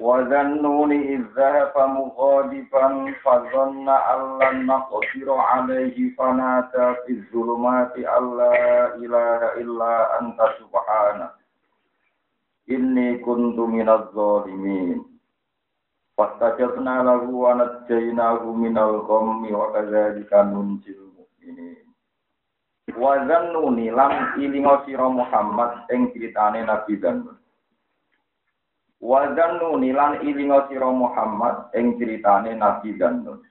وذنون إذ ذهب مغاضبا فظن أن لن نقدر عليه فنادى في الظلمات أن لا إله إلا أنت سبحانك إني كنت من الظالمين فاستجبنا له ونجيناه من الغم وكذلك ننجي المؤمنين وذنون لم إلي محمد إن كريتاني نبي ذنون Wa Zannuni lan ilinga sira Muhammad ing critane Nabi Zannun.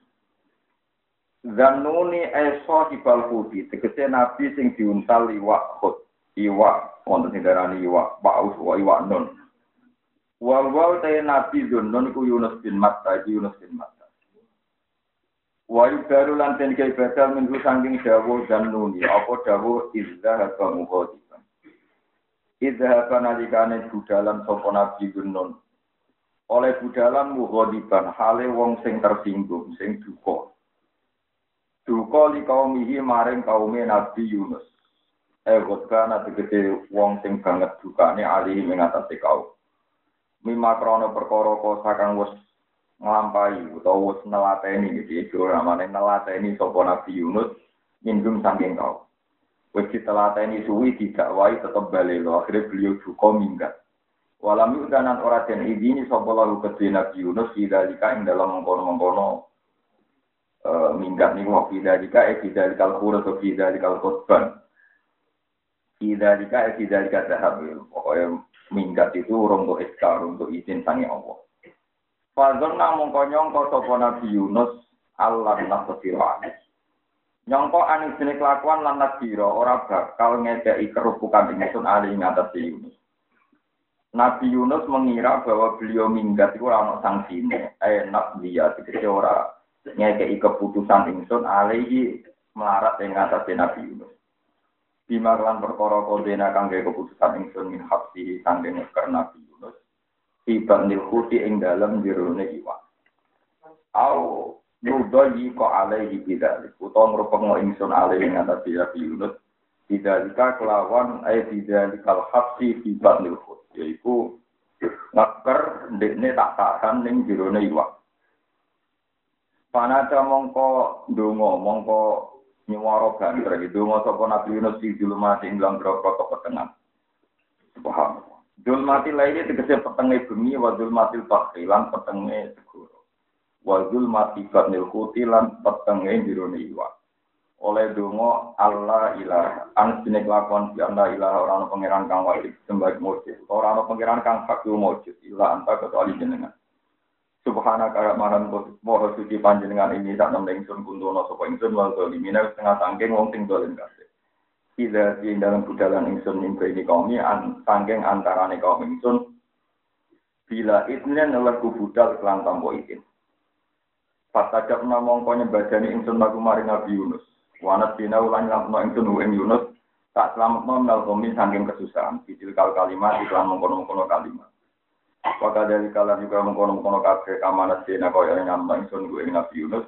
Zannuni eso hibal hudi, tegese nabi sing diuntal iwak khut, iwak wonten sing darani iwak paus wa iwak nun. Wal wal te nabi Zannun ku Yunus bin Matta, Yunus bin Matta. Wa yubaru lan ten kaya badal minggu saking dawuh Zannuni, apa dawuh izza haba mughadi. Idhaba nalikane budalan sapa Nabi Gunun. Oleh budalan mughadiban hale wong sing tersinggung, sing duka. Duka li kaumihi maring kaume Nabi Yunus. Eh kana tegese wong sing banget dukane ali ing atase kaum. Mima krana perkara kosa kang wis nglampahi utawa wis nelateni iki itu namane nelateni sapa Nabi Yunus nyinggung saking kaum. Wis ditelateni suwi didakwai tetep balik lo. Akhirnya beliau duka minggat. Walam yudanan ora den izini sapa lalu kedhe Nabi Yunus sidalika ing dalam mengkono-mengkono uh, minggat niku wa fidalika e fidalikal khurus wa fidalikal khutban. Fidalika e fidalika dahab. Pokoknya minggat itu untuk iskar, untuk izin sangi Allah. Fadzon namung konyong kau sapa Nabi Yunus Allah nasfirah nyongko aning jenis kelakuan lan nadira ora bakal ngedeki kerupukan ingsun ali ing atas Yunus. Nabi Yunus mengira bahwa beliau minggat itu ora sangsine, enak dia tegese ora ngekei keputusan ingsun alihi melarat ing atas Nabi Yunus. Bima kelan perkara kodena kangge keputusan ingsun min hapsi kangge ngeker Nabi Yunus. Tiba nilhuti ing dalem jirune iwak. Au Nudoyi ko alaihi bidalik. Utawa ngrupeng ingsun alaihi ngatasi Nabi Yunus. Bidalika kelawan ay bidalikal hapsi fibat nilhut. Yaitu ngeker ndekne tak tahan ning jirone iwak. Panada mongko dungo mongko nyuwara gitu donga sapa Nabi Yunus di julmati ing dalam grogro petengah. Subhanallah. Julmati lainnya tegese petenge bumi wa julmatil bahri lan petenge segoro wazul mati batnil kuti lan petenge jirone iwa oleh dongo Allah ilah an sinek lakon di anda ilah orang pangeran kang wajib sembah mujud orang pangeran kang fakul mujud ilah anta kecuali jenengan Subhana kaya maran moho suci panjenengan ini tak nembe ingsun kuntono sapa ingsun wal zalimina setengah sangking wong sing dolen kabeh. Ida di dalam budalan ingsun mimpi ini kaum an sangking antarane kaum ingsun bila itnen oleh kubudal kelan tampo. Pasajab namongko nyembadani ingsun lagu mari Nabi Yunus. Wanat bina ulang lampno ingsun ing Yunus. Tak selamat mau melkomi saking kesusahan. Bidil kal kalimat iklan mengkono-mengkono kalimat. Maka dari kalian juga mengkono-mengkono kabeh kamanat dina kaya nyamno ingsun ing Nabi Yunus.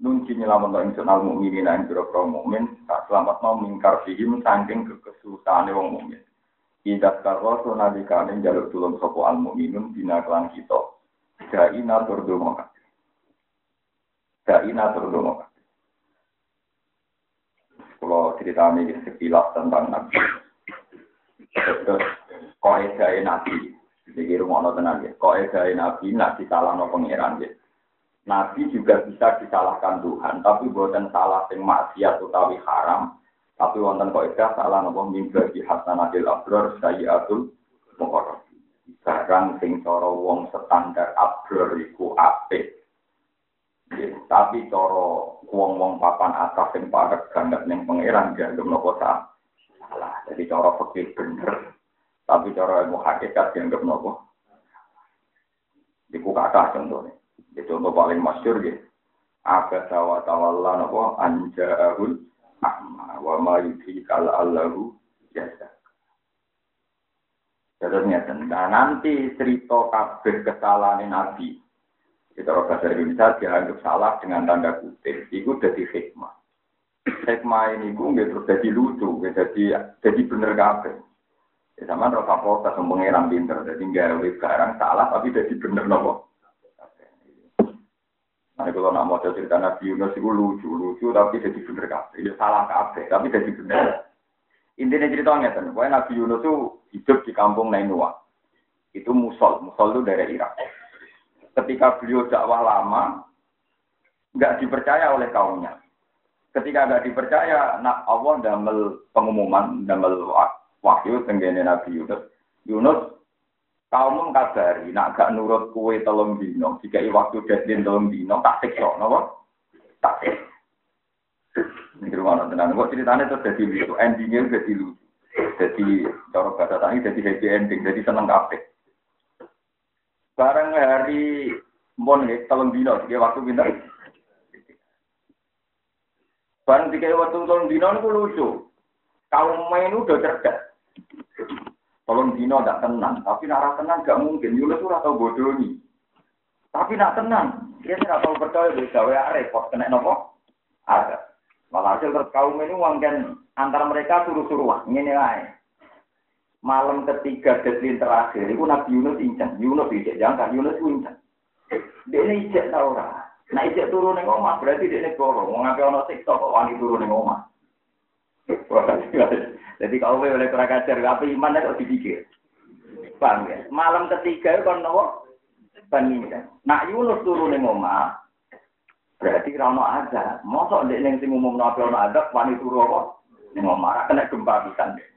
Nunci nyelamat ingsun al mukminin ing pira-pira mukmin. Tak selamat mau mingkar fihim saking kekesusahane wong mukmin. Idat karo sunadikane jaluk tulung sopo al mukminun bina kelan kita. Jaina turdumokan. Dai natur dono. Kalau cerita ini sekilas tentang Nabi. Terus kau edai Nabi. Jadi rumah tenan ya. Kau edai Nabi nak disalah no pangeran ya. Nabi juga bisa disalahkan Tuhan, tapi bukan salah sing maksiat utawi haram. Tapi wonten kok salah nopo mimba di hasanatil abror sayyatul muqarrab. Barang sing cara wong standar abror iku apik. Tapi coro wong-wong papan atas yang pada gandat yang pangeran dianggap nopo salah. Jadi coro fakir bener. Tapi cara ilmu hakikat dianggap nopo. Iku kata contohnya. Itu contoh paling masyur gitu. Aga tawa tawalla nopo anjahul ahma wa ma yudhikal allahu jasa. Terus nyata. Nah nanti cerita kabeh kesalahan Nabi. Kita bahasa Indonesia dianggap salah dengan tanda kutip. Itu jadi hikmah. Hikmah ini gue terus jadi lucu, jadi jadi bener kabeh. Ya sama rasa protes pengeran pinter, jadi nggak sekarang salah tapi jadi bener nopo. Nah, kalau nak mau cerita Nabi Yunus itu lucu, lucu tapi jadi bener kabeh. Ya salah kabeh, tapi jadi bener. Intinya ceritanya kan, pokoknya Nabi Yunus itu hidup di kampung Nainua. Itu Musol, Musol itu dari Irak. Ketika beliau dakwah lama, nggak dipercaya oleh kaumnya. Ketika nggak dipercaya, nah Allah damel pengumuman, damel wahyu tenggene Nabi Yunus. Yunus kaum kabari nak gak nurut kue telung dino, jika waktu deadline telung dino tak siksa, nopo? Tak siksa. Ini rumah tenan. Kok ceritanya terus jadi lucu, endingnya jadi lucu. Jadi cara bahasa tadi jadi happy ending, jadi seneng kabeh. Bareng hari mon nih telung dino, jika waktu pinter. Bareng jika waktu telung dino itu lucu. Kaum main udah cerdas. Tolong dino tidak tenang, tapi nak tenang gak mungkin. Yunus itu atau bodoh nih. Tapi nak tenang, dia tidak tahu percaya bisa wa repot kena nopo. Ada. Walhasil terus kaum ini kan antara mereka suruh-suruh ini lah. Malam ketiga deadline terakhir, itu Nabi Yunus incang. Yunus ijek jangan Yunus incang. Dia ini ijek tau lah. Nah ijek turun ning omah berarti dia ini goro. Mau ngapain ono siksa kok wani turun ning omah. Jadi kalau boleh kurang ajar, apa iman itu dipikir. Paham ya? Malam ketiga itu kan nopo penginjak. Nak Yunus turun di omah, berarti rano ada. Mosok dek neng sing umum nabi ono ada, wani turu apa? Neng omah, kena gempa pisan deh.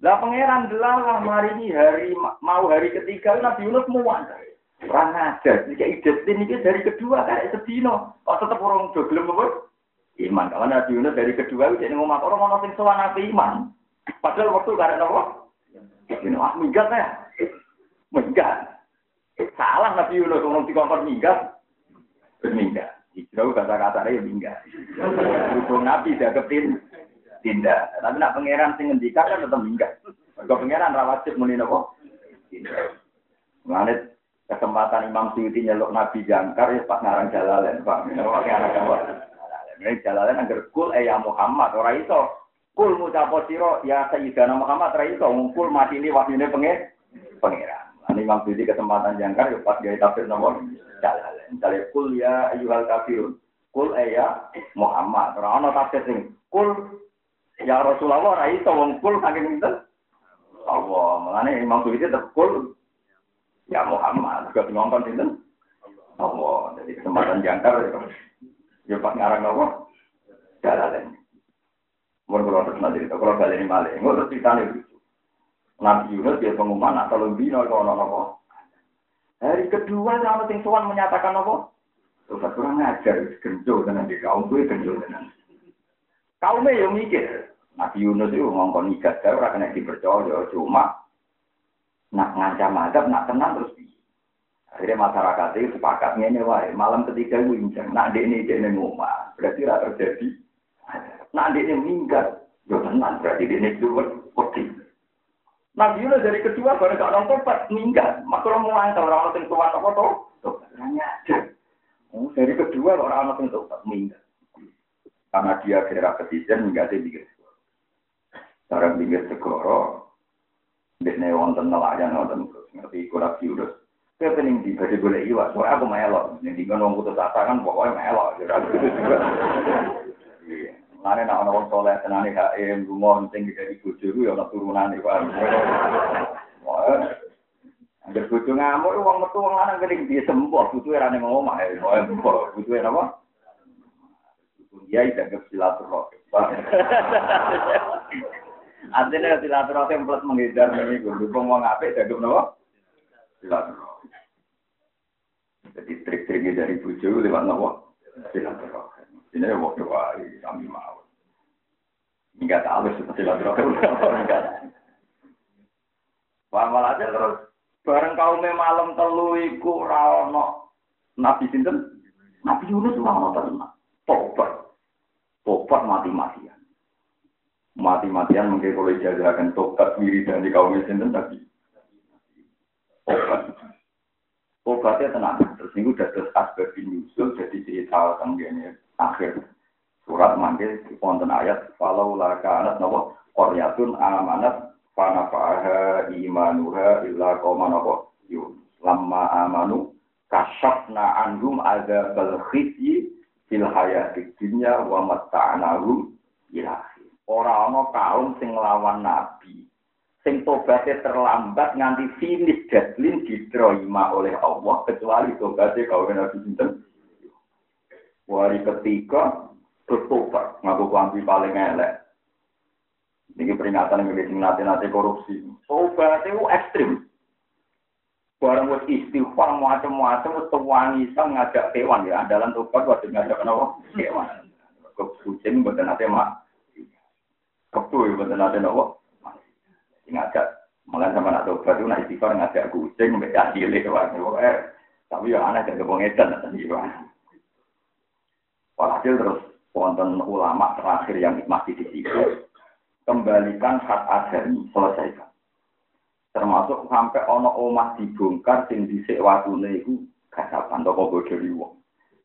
Lah pangeran delalah mari hari mau hari ketiga Nabi Yunus muat. Orang ajar, jika ide ini dari kedua kayak sedino, kok tetap orang joglem apa? iman. Kalau Nabi Yunus dari kedua itu jadi ngomong orang mau nonton soal Nabi iman. Padahal waktu karena apa? Ini ah minggat ya, minggat. Salah Nabi Yunus ngomong di kompor minggat, berminggat. Hijrah kata-kata ya minggat. Berhubung Nabi ketin tindak. Tapi nak pangeran sing ngendikan kan tetap minggat. Kalau pangeran rawatib muni nopo. Mengalit kesempatan Imam Suyuti nyeluk Nabi jangkar ya pas ngarang jalalen, Pak. Pakai anak kawan. Ini jalalan agar kul eh ya Muhammad ora iso. Kul mucapo siro ya Sayyidana Muhammad ora iso. Kul mati ini wahyune pengen pengiran. Ini Imam Budi kesempatan jangkar ya pas gaya tafsir nomor jalalan. Misalnya kul ya ayyuhal kafirun. Kul eh ya Muhammad. Ora ono tafsir sing kul ya Rasulullah ora iso wong kul saking pinten. Allah, mengenai Imam Budi tetap kul ya Muhammad. Juga ngomong pinten. Allah, jadi kesempatan jangkar ya. Ya pas ngarang apa? Jalalan. Mau kalau terus nanti itu kalau kali ini malah, nggak terus nih. Nabi Yunus dia pengumuman atau lebih nol kalau apa? Hari kedua sama sing menyatakan apa? Terus kurang ngajar, genjo dengan di kaum genjo dengan. Kaumnya yang mikir, Nabi Yunus itu ngomong ikat, saya orang kena dipercaya, cuma nak ngancam adab, nak tenang terus Akhirnya masyarakat itu sepakat ini wae. Malam ketiga gue inceng. Nak dek ini dek ini. Berarti tidak terjadi. Nak dek ini. Ya tenang. Berarti dek ini keluar. Putih. Nabi Yunus dari kedua baru gak orang tobat minggat. Maka orang mau antar orang orang tua apa tuh? Tanya aja. Oh, dari kedua orang orang tobat minggat. Karena dia daerah pesisir minggat dia pikir. Sekarang pinggir segoro. Dek wonten nelayan wonten ngerti kurang Yunus. Saya pening di baju boleh iwa, soalnya aku melok. Yang di ngomong putus asa kan pokoknya melok. Mana nak orang soleh tenani HM, rumah penting dari bojo ya ono turunan iki Pak. Angger bojo ngamuk wong metu wong lanang kening dia sembuh, butuhe ra ning omah ya. Butuhe napa? Dia tidak silaturahim. Artinya silaturahim plus menghindar ini, gue dukung mau ngapain, jadi napa? Silaturahim. Jadi trik-triknya dari bujo lewat nopo silaturahim. Ini waktu wali kami mau. Enggak tahu seperti silaturahim. Wah aja terus bareng kaum malam telu iku ora ono Nabi sinten? Nabi Yunus ora ono tenan. Tobat. Tobat mati-matian. Mati-matian mungkin kalau jajakan tobat wiri dari kaum sinten tapi tobat. Tobatnya tenang. Terus ini udah terus asbab bin Yusuf jadi cerita tentang akhir surat manggil wonten ayat falau laka anak nawa koryatun amanat fanafaha imanuha illa qauman apa yun lamma amanu kasyafna anhum adzabal khizyi fil hayatid dunya wa matta'nahum ila ora ana kaum sing lawan nabi sing tobaté terlambat nganti finish deadline diterima oleh Allah kecuali tobaté kaum nabi sinten Wari ketiga bertobat ngaku kuanti paling elek ini peringatan yang nanti-nanti korupsi. Tobat itu ekstrim. Barang wis istighfar macam-macam wis tewangi sang ngajak hewan ya andalan tobat wajib ngajak kenapa? Hewan. Kucing mboten nate mak. Kepu ya mboten nate napa? Ngajak malah sama nak tobat itu nak istighfar ngajak kucing mbek cilik hewan. Tapi ya aneh jadi pengedan tadi Walhasil terus wonten ulama terakhir yang masih di situ kembalikan hak adami selesaikan termasuk sampai ono omah dibongkar sing dhisik watune iku kasapan toko bodoni wong.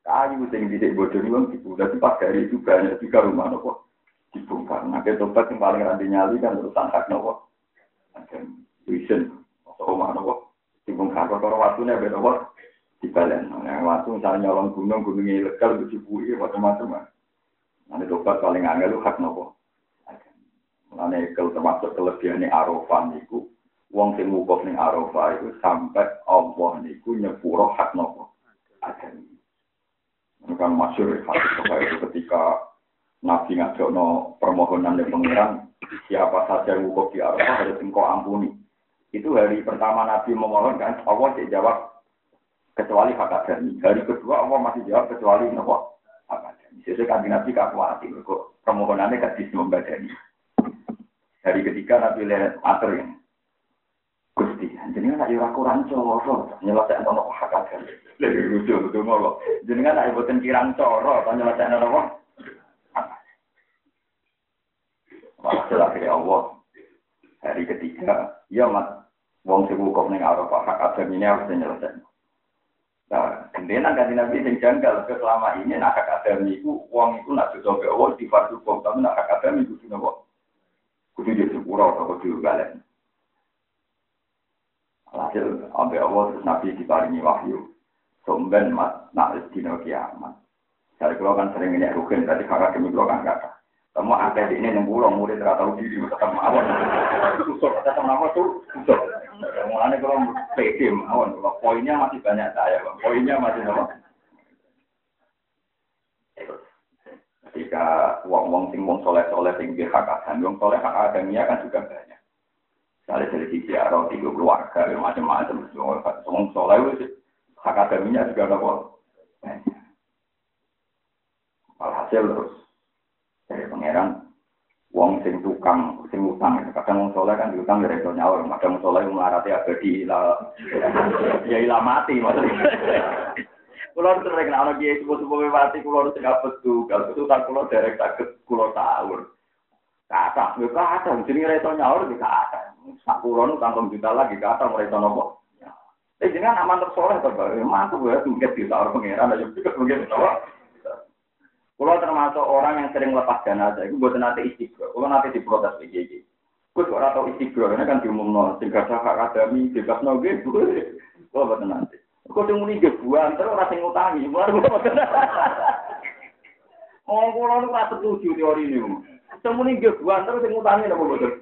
Kayu sing dhisik bodoni wong dibuka pas dari itu banyak juga rumah nopo dibongkar. Nah tobat yang paling ranti nyali kan urusan hak nopo. Vision atau omah nopo. Dibongkar perkara watune beda nopo dibalen. Nah waktu misalnya nyolong gunung gunungnya ilegal dibui macam-macam Nanti tobat paling angel hak nopo. Mulane termasuk kelebihan Arafah niku, wong sing wukuf ning Arafah itu sampai Allah niku nyepuro hak nopo. Adami. Kan masyur hadis itu ketika Nabi ngajono permohonan dari pangeran, siapa saja yang wukuf di Arafah harus engkau ampuni. Itu hari pertama Nabi memohon kan, Allah tidak jawab kecuali hak adami. Hari kedua Allah masih jawab kecuali nopo hak adami. Sesuai kan Nabi kakuati, kok permohonannya kadis membadani. Hari ketiga Nabi lihat mater ini. Gusti, jadi kan ayo kurang coro, nyelesaikan nopo hak agar. Lebih lucu mau Jadi kan ayo buatin kirang coro, nyelesaikan nopo. Walhasil akhirnya Allah hari ketiga, ya mat, wong sing wukuf ning Arafah hak adam ini harus dinyelesaikan. Nah, kemudian kan Nabi sing janggal ke selama ini nak hak adam itu, wong itu nak sudah ke Allah di fardu tapi nak hak adam itu nopo. Kudu jadi sepura atau kudu balik. Alhasil, sampai Allah terus Nabi diparingi wahyu. Somben mat, nak dino kiamat. Dari kalau kan sering ini rugen, tadi kakak demi kalau kan kata. Kamu ada di ini yang pulang, murid tidak tahu diri, tetap mawon. Susur, tetap mawon tuh, susur. Mulanya kalau pede mawon, poinnya masih banyak saya, poinnya masih mawon. ketika wong-wong sing wong soleh-soleh sing hak adam, wong soleh hak adamnya kan juga banyak. Misalnya dari sisi arah tiga keluarga, ya macam-macam, wong soleh itu hak adamnya juga ada banyak. Alhasil terus dari pangeran wong sing tukang sing utang kadang soleh kan diutang dari itu nyawa kadang wong soleh melarati abadi ya ila mati maksudnya Kulo sering ana kiai sepuh-sepuh mati kulo harus gak betul. Kalau betul tak kulo derek sakit kulo tahu. kata gue kata jadi reto nyaur di kata sakuron kantong juta lagi kata reto nopo? Eh jadi kan aman tersoreh tuh bang mantu gue mungkin di sahur pengiran aja mungkin nopo kalau termasuk orang yang sering lepas dana aja itu buat nanti istiqroh nate nanti iki iki. gue suara tau istiqroh karena kan diumum nol tiga sahak kadami tiga nol gue kalau buat nanti Kau cuma nih gebuan, terus orang sing utangi, baru gue mau kenal. Mau ngulang, gue setuju teori niku. Muni gebuan terus sing ngutangi napa mboten?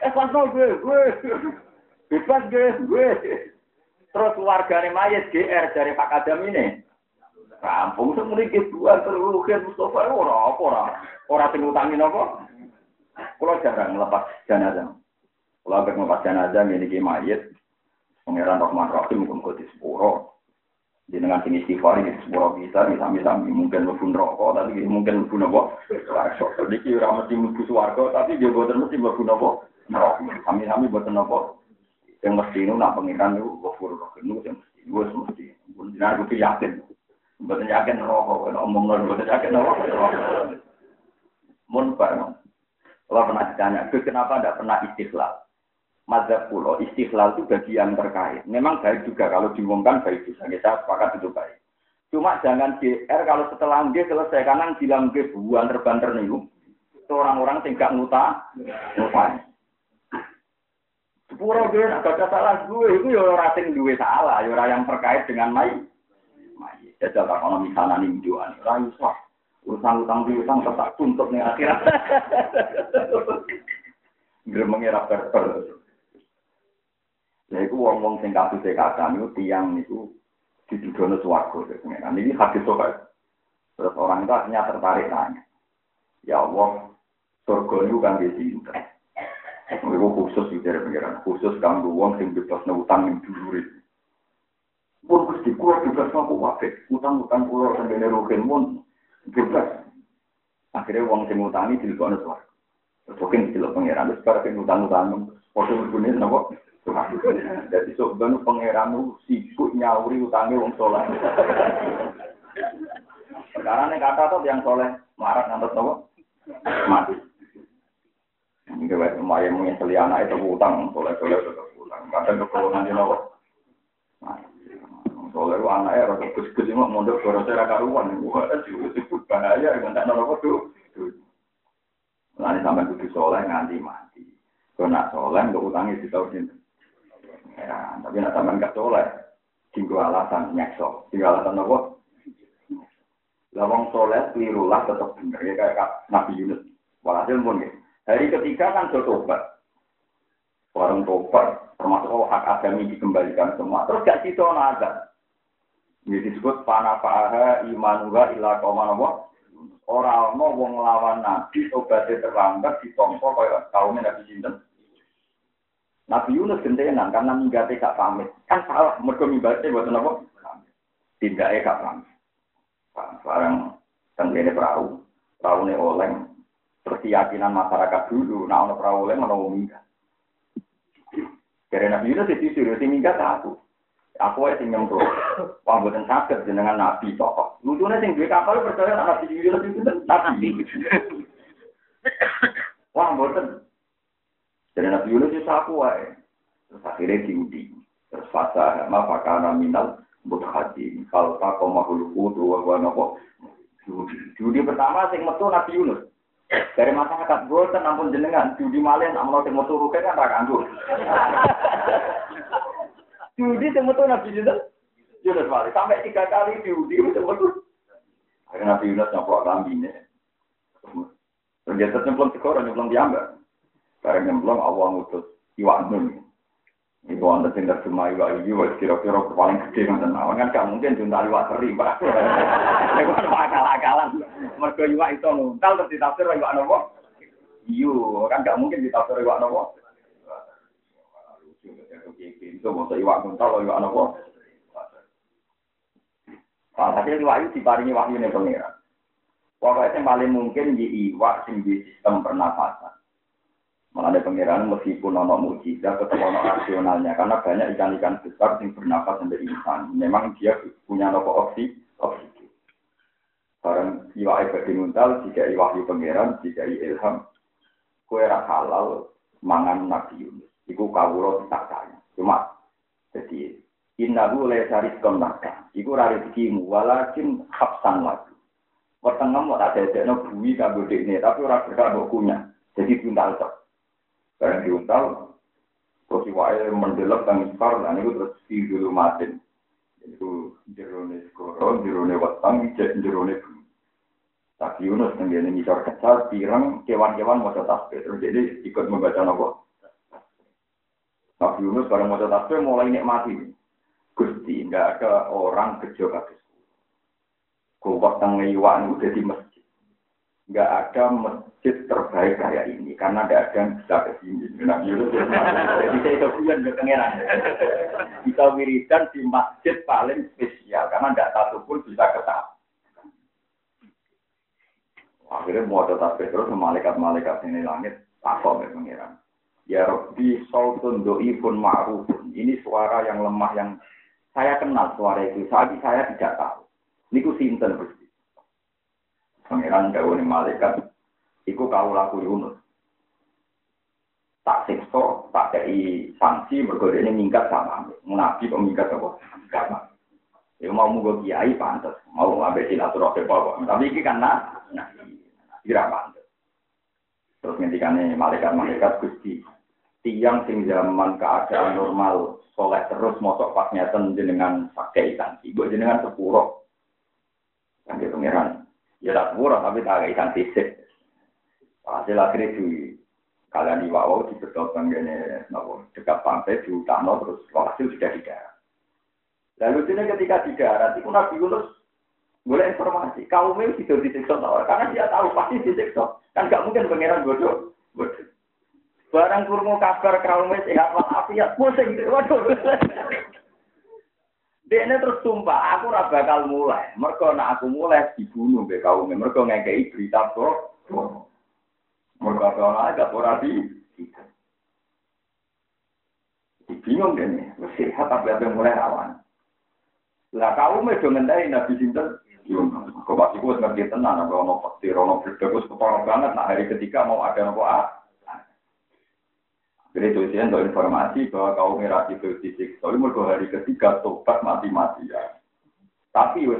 Eh, pas no gue, gue. Bebas gue, gue. Terus keluargane mayat GR dari Pak Kadam ini. Kampung sing muni gebuan terus Rukin Mustafa ora apa ora. Ora sing ngutangi napa? Kula jarang melepas jenazah. Kula ambek melepas jenazah ngene iki mayit Pangeran Rahman Rahim mungkin di sepuro. Jenengan sini istighfar di sepuro bisa, sami-sami mungkin mlebu rokok, tapi mungkin mlebu nopo. Jadi kira mesti mlebu swarga, tapi dia boten mesti mlebu nopo. Kami-kami buat nopo. Yang mesti itu nak pengiran itu gofur rohin itu yang mesti. Gue mesti. Jangan gue yakin. Bukan yakin rokok. Omong nol. Bukan yakin rokok. Mun bareng. Kalau pernah ditanya, kenapa tidak pernah istiqlal? Mazhab pulau istiqlal itu bagi yang terkait. Memang baik juga kalau diumumkan baik juga. Kita sepakat itu baik. Cuma jangan GR kalau setelah G selesai karena bilang G buan terbanter nih. Itu orang-orang tinggal nguta, nguta. Sepuro gue nak gak salah gue, itu ya orang sing duwe salah, ya orang yang terkait dengan mai. Mai. Jajal tak kalau misalnya nih juan, orang iso. Urusan utang utang tetap tuntut nih akhirat. Gue mengira berber. Ya wong-wong sing kasus sekatan itu tiang itu di dudono suwargo. Nah, ini hadis sobat. Terus orang itu akhirnya tertarik nanya. Ya Allah, surga itu kan di sini. Mereka khusus di daerah pengiran, khusus kanggo wong sing bebas utang dulu itu. Pun mesti kulo bebas aku wae, utang-utang kulo sampai rugen pun bebas. Akhirnya wong sing utangi dilebokno swarga. Mungkin dilebok pengiran, terus sekarang utang-utang, foto berbunyi napa? Jadi sebenarnya pangeran itu sibuk nyauri utangnya wong soleh. Sekarang ini kata tuh yang soleh marah ngantos nopo mati. Ini kayak lumayan menyesali anak itu utang, soleh soleh tetap utang. Kadang kekolongan di nopo. Soleh itu anaknya rasa gus-gus ini mondok suara saya karuan. Wah, itu bahaya, dengan tak nopo tuh. Lalu sampai kudu soleh nganti mati. Kalau nak soleh, nggak utangnya di tahun ini. Ya, tapi nak sampean gak soleh, tinggal alasan nyekso, tinggal alasan apa? Lawang soleh, kelirulah tetap benar ya kayak Nabi Yunus. Walhasil pun ya. Hari ketiga kan tobat. Warung tobat, termasuk hak agami dikembalikan semua. Terus gak situ ada. Ini disebut panafaha imanuha ila kauman Orang mau wong lawan nabi, obatnya terlambat, ditompo kaya kaumnya nabi sinten. Nabi Yunus gentenan karena minggatnya gak pamit. Kan salah, mereka minggatnya buat apa? Tidaknya gak pamit. Sekarang tenggene perahu, perahu ini oleng. Terus keyakinan masyarakat dulu, nah ono perahu oleng, ono minggat. Jadi Nabi Yunus itu suruh si minggat aku. Aku aja sing nyemplung. Wah, buatan sakit dengan Nabi tokoh. Lucunya sing duwe kapal percaya Nabi Yunus itu Nabi. Wah, buatan jadi Nabi Yunus itu sapu wae. Terus akhirnya diuji. Terus fasa ma fakana minal mutkhadi. Kalau tak kau mahul kudu wa wa nopo. Judi pertama sing metu Nabi Yunus. Dari masyarakat kan ampun jenengan, judi malih nak mau sing metu ruke kan ra. Judi sing metu Nabi Yunus. Yunus malih sampai tiga kali judi sing metu. Akhirnya Nabi Yunus nyoplok lambine. Terus dia nyemplung sekor, nyemplung diambil. Bareng nyemplung Allah ngutus iwak nun. Itu wonten sing terjemah iwak iki kira-kira paling gede ngoten mawon kan gak mungkin junta iwak teri, Pak. Kan akal-akalan. Mergo iwak itu nuntal terus ditafsir iwak nopo? Iyo, kan gak mungkin ditafsir iwak nopo? Itu mau iwak nuntal iwak nopo? Iwak itu diparingi wahyu nih pengira. Pokoknya paling mungkin di iwak sing di sistem pernafasan. Malah ada pengiran meskipun ono mujizat tetap ono rasionalnya karena banyak ikan-ikan besar yang bernafas sendiri insan. Memang dia punya nopo oksi oksigen. Barang iwa ibadi nguntal, jika wahyu pengiran, jika ilham, kue halal mangan Nabi Yunus. Iku kawulo tak kaya. Cuma jadi innahu la yarizqan laka. Iku ra rezekimu walakin hapsan lagi. Wetenge mau tak dadekno bumi kanggo dekne, tapi ora berkah mbok kunyah. Jadi buntal tok. Barang diuntal, terus iwae mendelok kang ispar, dan itu terus di dulu matin. Itu jerone skoro, jerone wetang, jerone bumi. Tapi Yunus tenggene ngisor kecal, pirang kewan-kewan mau tasbih. Terus jadi ikut membaca nopo. Nabi Yunus bareng mau tasbih mulai nikmati. Gusti, nggak ada orang kerja kabeh. Kuwat tengah iwan udah di masjid. Nggak ada masjid terbaik kayak ini karena ada yang bisa ke sini. Nabi Yunus jadi saya itu bulan ke pangeran. Bisa wiridan di masjid paling spesial karena tidak satu pun bisa ke sana. Akhirnya mau tetap terus malaikat-malaikat ini langit takut ya pangeran. Ya Rabbi sautun do'ifun ma'rufun. Ini suara yang lemah yang saya kenal suara itu. Saat saya tidak tahu. Ini ku sinten Gusti. Pangeran dawuh malaikat iku laku Yunus. Tak siksa, tak kei sanksi mergo ini minggat sama. Nabi kok apa? Sama. Ya mau mugo kiai pantas, mau ngambil silaturahmi apa. Tapi ini kan nah, nah, kira pantas. Terus ngendikane malaikat-malaikat Gusti, tiang sing zaman keadaan normal soleh terus mosok pas ngeten jenengan pakai sanksi, buat jenengan sepuro. Dia pangeran, ya tak sepuro tapi tak ikan fisik. Hasil akhirnya di kalian di bawah di bedol gini, nopo dekat pantai di utano terus hasil sudah di. Lalu sini ketika di darat itu Nabi Yunus boleh informasi kaumnya tidak disiksa karena dia tahu pasti disiksa kan gak mungkin pangeran bodoh bodoh Barang kurma kabar kaumnya sehat walafiat, pusing. Waduh. Ini terus sumpah, aku ora bakal mulai. Mereka nak aku mulai dibunuh be kaumnya. Mereka ngekei berita kok. Mereka kalau ada ora di. Bingung deh sehat tapi apa mulai awan. Lah kaumnya do ngendai Nabi Sinten. Kok pasti gue ngerti tenang, kalau mau faktir, mau berdekus, kepala banget. Nah hari ketiga mau ada nopo ah. Jadi tulisan untuk informasi bahwa kaum itu disiksa. Ini mereka hari ketiga tobat mati-mati ya. Tapi wes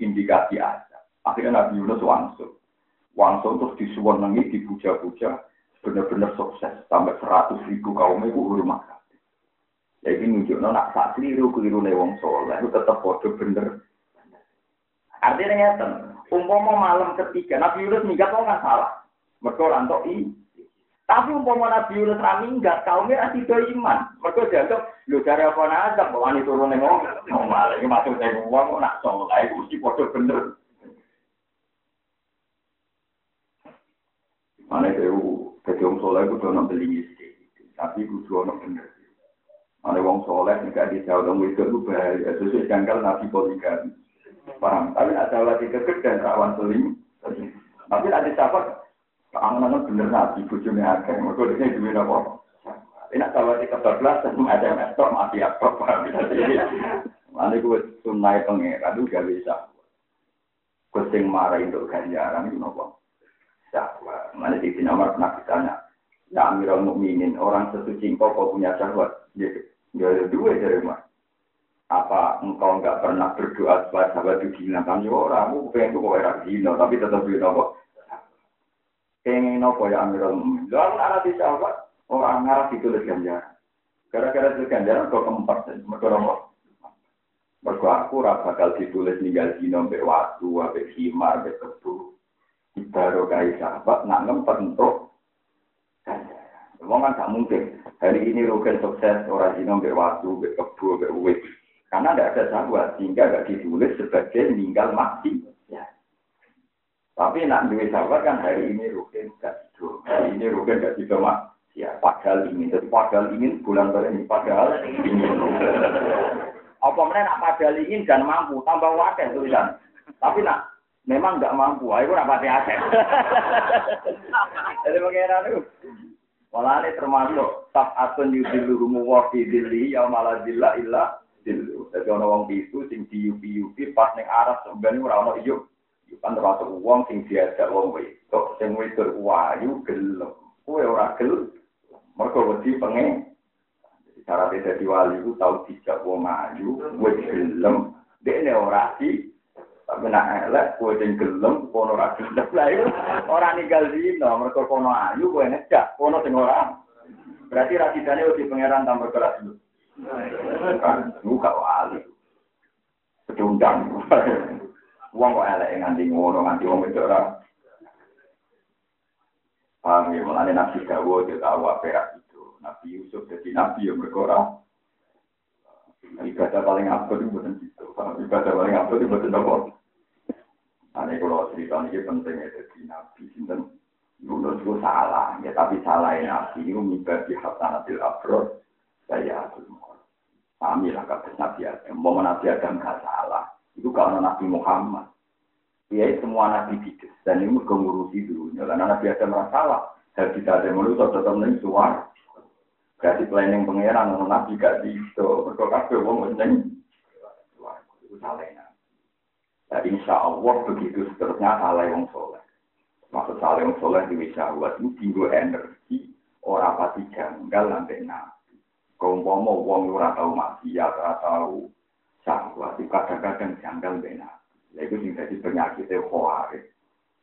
indikasi aja. Akhirnya Nabi Yunus wangsul. Wangsul terus disuwenengi, dipuja-puja. Benar-benar sukses. Sampai seratus ribu kaum itu hormat. Jadi nunjukno nak sak keliru keliru wong soleh itu tetap bodoh bener. Artinya ngeten, umpama malam ketiga Nabi Yunus minggat kan salah. Mereka rantok i tapi umpama Nabi Yunus ra minggat, kaumnya ra sida iman. Mergo dianggap lho jare apa nazar kok wani turun ning wong. Malah iki maksude wong nak saleh mesti padha bener. Mana itu, jadi wong soleh itu dono beli tapi kudu ono bener. Mana wong soleh jika di jauh dong itu bahaya. Sesuai jangkal nabi poligami. Paham? Tapi ada lagi dan rawan seling. Tapi ada sahabat Angan-angan bener nabi, bujune akeh. Mereka ini duit apa? Ini kalau di kebablasan, ada mestok mati apa, paham? Mana gue sunai pengeran, itu gak bisa. Kucing marah untuk ganjaran, itu apa? Syahwat. Mana di sini nomor pernah ditanya, ya Amirul Mukminin, orang sesuci engkau kau punya syahwat. Ya, ada dua dari mana? Apa engkau enggak pernah berdoa supaya sahabat itu dihilangkan? Ya orang, aku pengen kau era dino, tapi tetap dino apa? Pengen apa ya Amirul Mukminin? Lalu anak di sahabat orang ngarah ditulis ganjaran. Gara-gara itu ganjaran kok keempat dan apa? Mereka aku bakal ditulis ninggal dino mbek waktu, mbek himar, mbek kebu. Baru kayak sahabat nak ngempet untuk ganjaran. Kan gak mungkin. Hari ini Rugen sukses orang dino mbek waktu, mbek kebu, mbek uwit. Karena tidak ada sahabat sehingga gak ditulis sebagai meninggal mati. Tapi nak duit sahabat kan hari ini rugen gak tidur, hari ini rugen gak tidur mak. Ya, padahal ingin, jadi padahal ingin bulan ini, padahal ingin. Apa mana nak padahal ingin dan mampu, tambah wakil tulisan. Tapi nak memang nggak mampu, ayo nak pakai aset. Jadi bagaimana itu? Ini termasuk tak atun yudilu rumu wafi dili ya malah dila illa dilu. Jadi orang wong itu sing diupi yupi pas neng arab sebenarnya orang orang ijuk kan termasuk uang sing diajak wong wedok sing wedok wayu gelem. Kowe ora gelem. Mergo wedi pengen cara dia jadi wali itu tahu tidak wong ayu kowe gelem. Dekne ora di tapi nak elek kowe sing gelem kono ora gelem. Lah itu ora ninggal dino mergo kono ayu kowe ngejak kono sing ora. Berarti rasidane wedi pangeran tambah keras dulu kan buka wali. Pedundang. Wong kok elek nganti ngono nganti wong itu ora. Paham ya, mulane Nabi Dawo dia tahu apa itu. Nabi Yusuf jadi Nabi yang berkora. Ibadah paling apa itu bukan itu. Ibadah paling apa itu bukan apa. Nah, kalau cerita ini penting ya, jadi Nabi Sinten itu salah, ya tapi salah ya Nabi itu mibadi hasanatil abrod, saya aku Kami lah kata Nabi Adam, mau Nabi Adam gak salah. Itu karena Nabi Muhammad. Ya semua Nabi bidik. Dan ini mereka ngurusi dulu. Karena Nabi ada masalah. Hadis ada manusia tetap nih suar. Kasih planning pangeran nabi gak iso. Mergo kabeh wong ning itu salehnya. Jadi insya Allah begitu seterusnya salah yang soleh. Maksud salah yang soleh di wisawat ini tinggal energi orang pasti janggal sampai nabi. Kau mau wong ora tahu maksiat, ora tahu syahwat, kadang-kadang janggal benar. Ya itu yang jadi penyakitnya khawarij.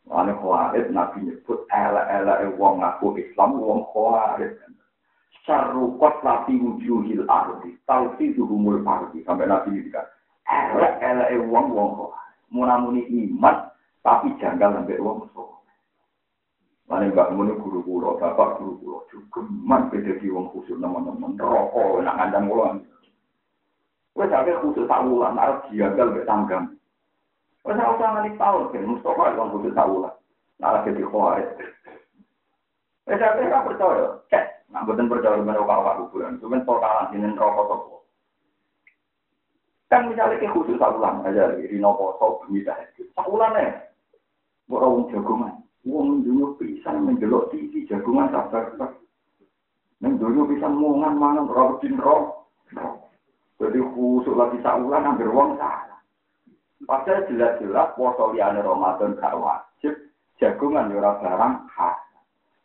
Mana khawarij Nabi nyebut ela-ela wong ngaku Islam wong khawarij. Syarukot lati wujuhil ardi, taufiduhumul ardi. Sampai Nabi ini kan, ela-ela wong wong khawarij. Munamuni iman, tapi janggal sampai wong soleh. Mana mbak muni guru guru, bapak guru guru, juga man beda di wong khusus teman-teman rokok, nak ngandang ulang. Wes sampe kudu sawulan arep diagal mek tanggam. Wes ora usah ngani tau ben Mustofa kon kudu sawulan. Nara ke dikhoare. Wes sampe ra percaya. Cek, nak boten percaya menawa kawak kuburan, cuman totalan dinen rokok toko. Kan misalnya ke kudu sawulan aja lagi di nopo sok bumi dah. Sawulan. Ora wong jagongan. Wong dunyo pisan menjelok TV jagongan sabar. Nang dunyo pisan mungan mangan rokok din rokok. Jadi khusus lagi saulan hampir wong salah. Padahal jelas-jelas poso liane Ramadan gak wajib. Jagungan yura barang khas.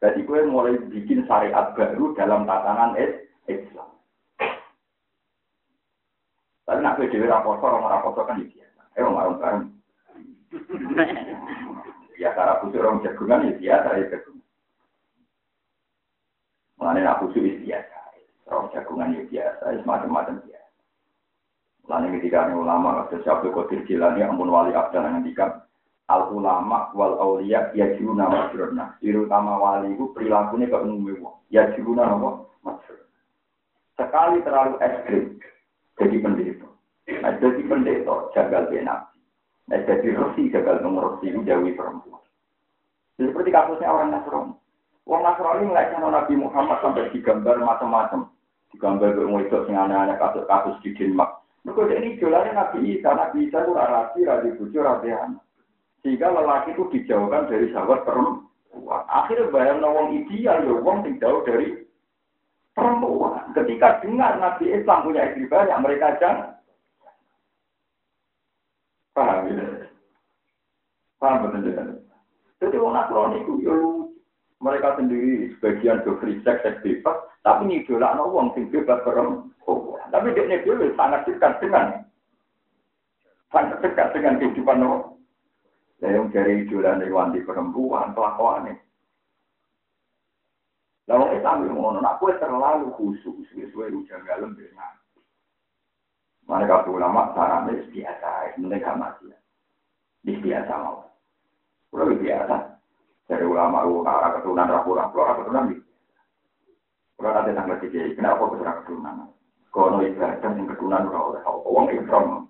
Jadi gue mulai bikin syariat baru dalam tatanan Islam. Tapi nak PDW raposo, orang raposo kan biasa. Eh, orang bareng. Ya cara khusus orang jagungan ya biasa ya jagungan. Mengenai aku khusus biasa. Orang jagungan ya biasa, ya semacam-macam ini ulama, ada siapa kotir jilani, ampun wali abdal ngendikan, al ulama wal aulia ya jiruna masrurna. Terutama wali itu perilakunya ke umumnya. Ya jiruna nama masrurna. Sekali terlalu ekstrim, jadi pendeta. Nah, jadi pendeta, jagal benar. Nah, jadi resi gagal nomor resi jauhi perempuan. Seperti kasusnya orang Nasrani. Orang Nasrani melihatnya Nabi Muhammad sampai digambar macam-macam. Digambar itu sing aneh-aneh kasus-kasus di Denmark. Mereka ini jualannya Nabi Isa. Nabi Isa itu rasi, rasi bucu. Sehingga lelaki itu dijauhkan dari sahabat perempuan. Akhirnya bayang nawang ideal, ya wong sing jauh dari perempuan. Ketika dengar Nabi Islam punya istri banyak, mereka jangan Paham ya? Paham betul ya? Jadi orang Nasrani itu ya mereka sendiri sebagian do free sex, bebas, tapi ngidola no wong sing bebas perempuan. Tapi dia dulu sangat dekat dengan sangat dekat dengan kehidupan no. Yang dari idola dari wanti perempuan, kelakuan ini. Lalu Islam yang ngono, aku terlalu khusus, sesuai ujian galem dengan mereka ulama sarannya biasa, gak mati. Ini biasa mau. Udah biasa. Dari ulama lu arah keturunan rapu-rapu, arah keturunan di. Udah nanti tanggal tiga, kenapa keturunan keturunan? Kono ibadah yang keturunan udah oleh uang ikram.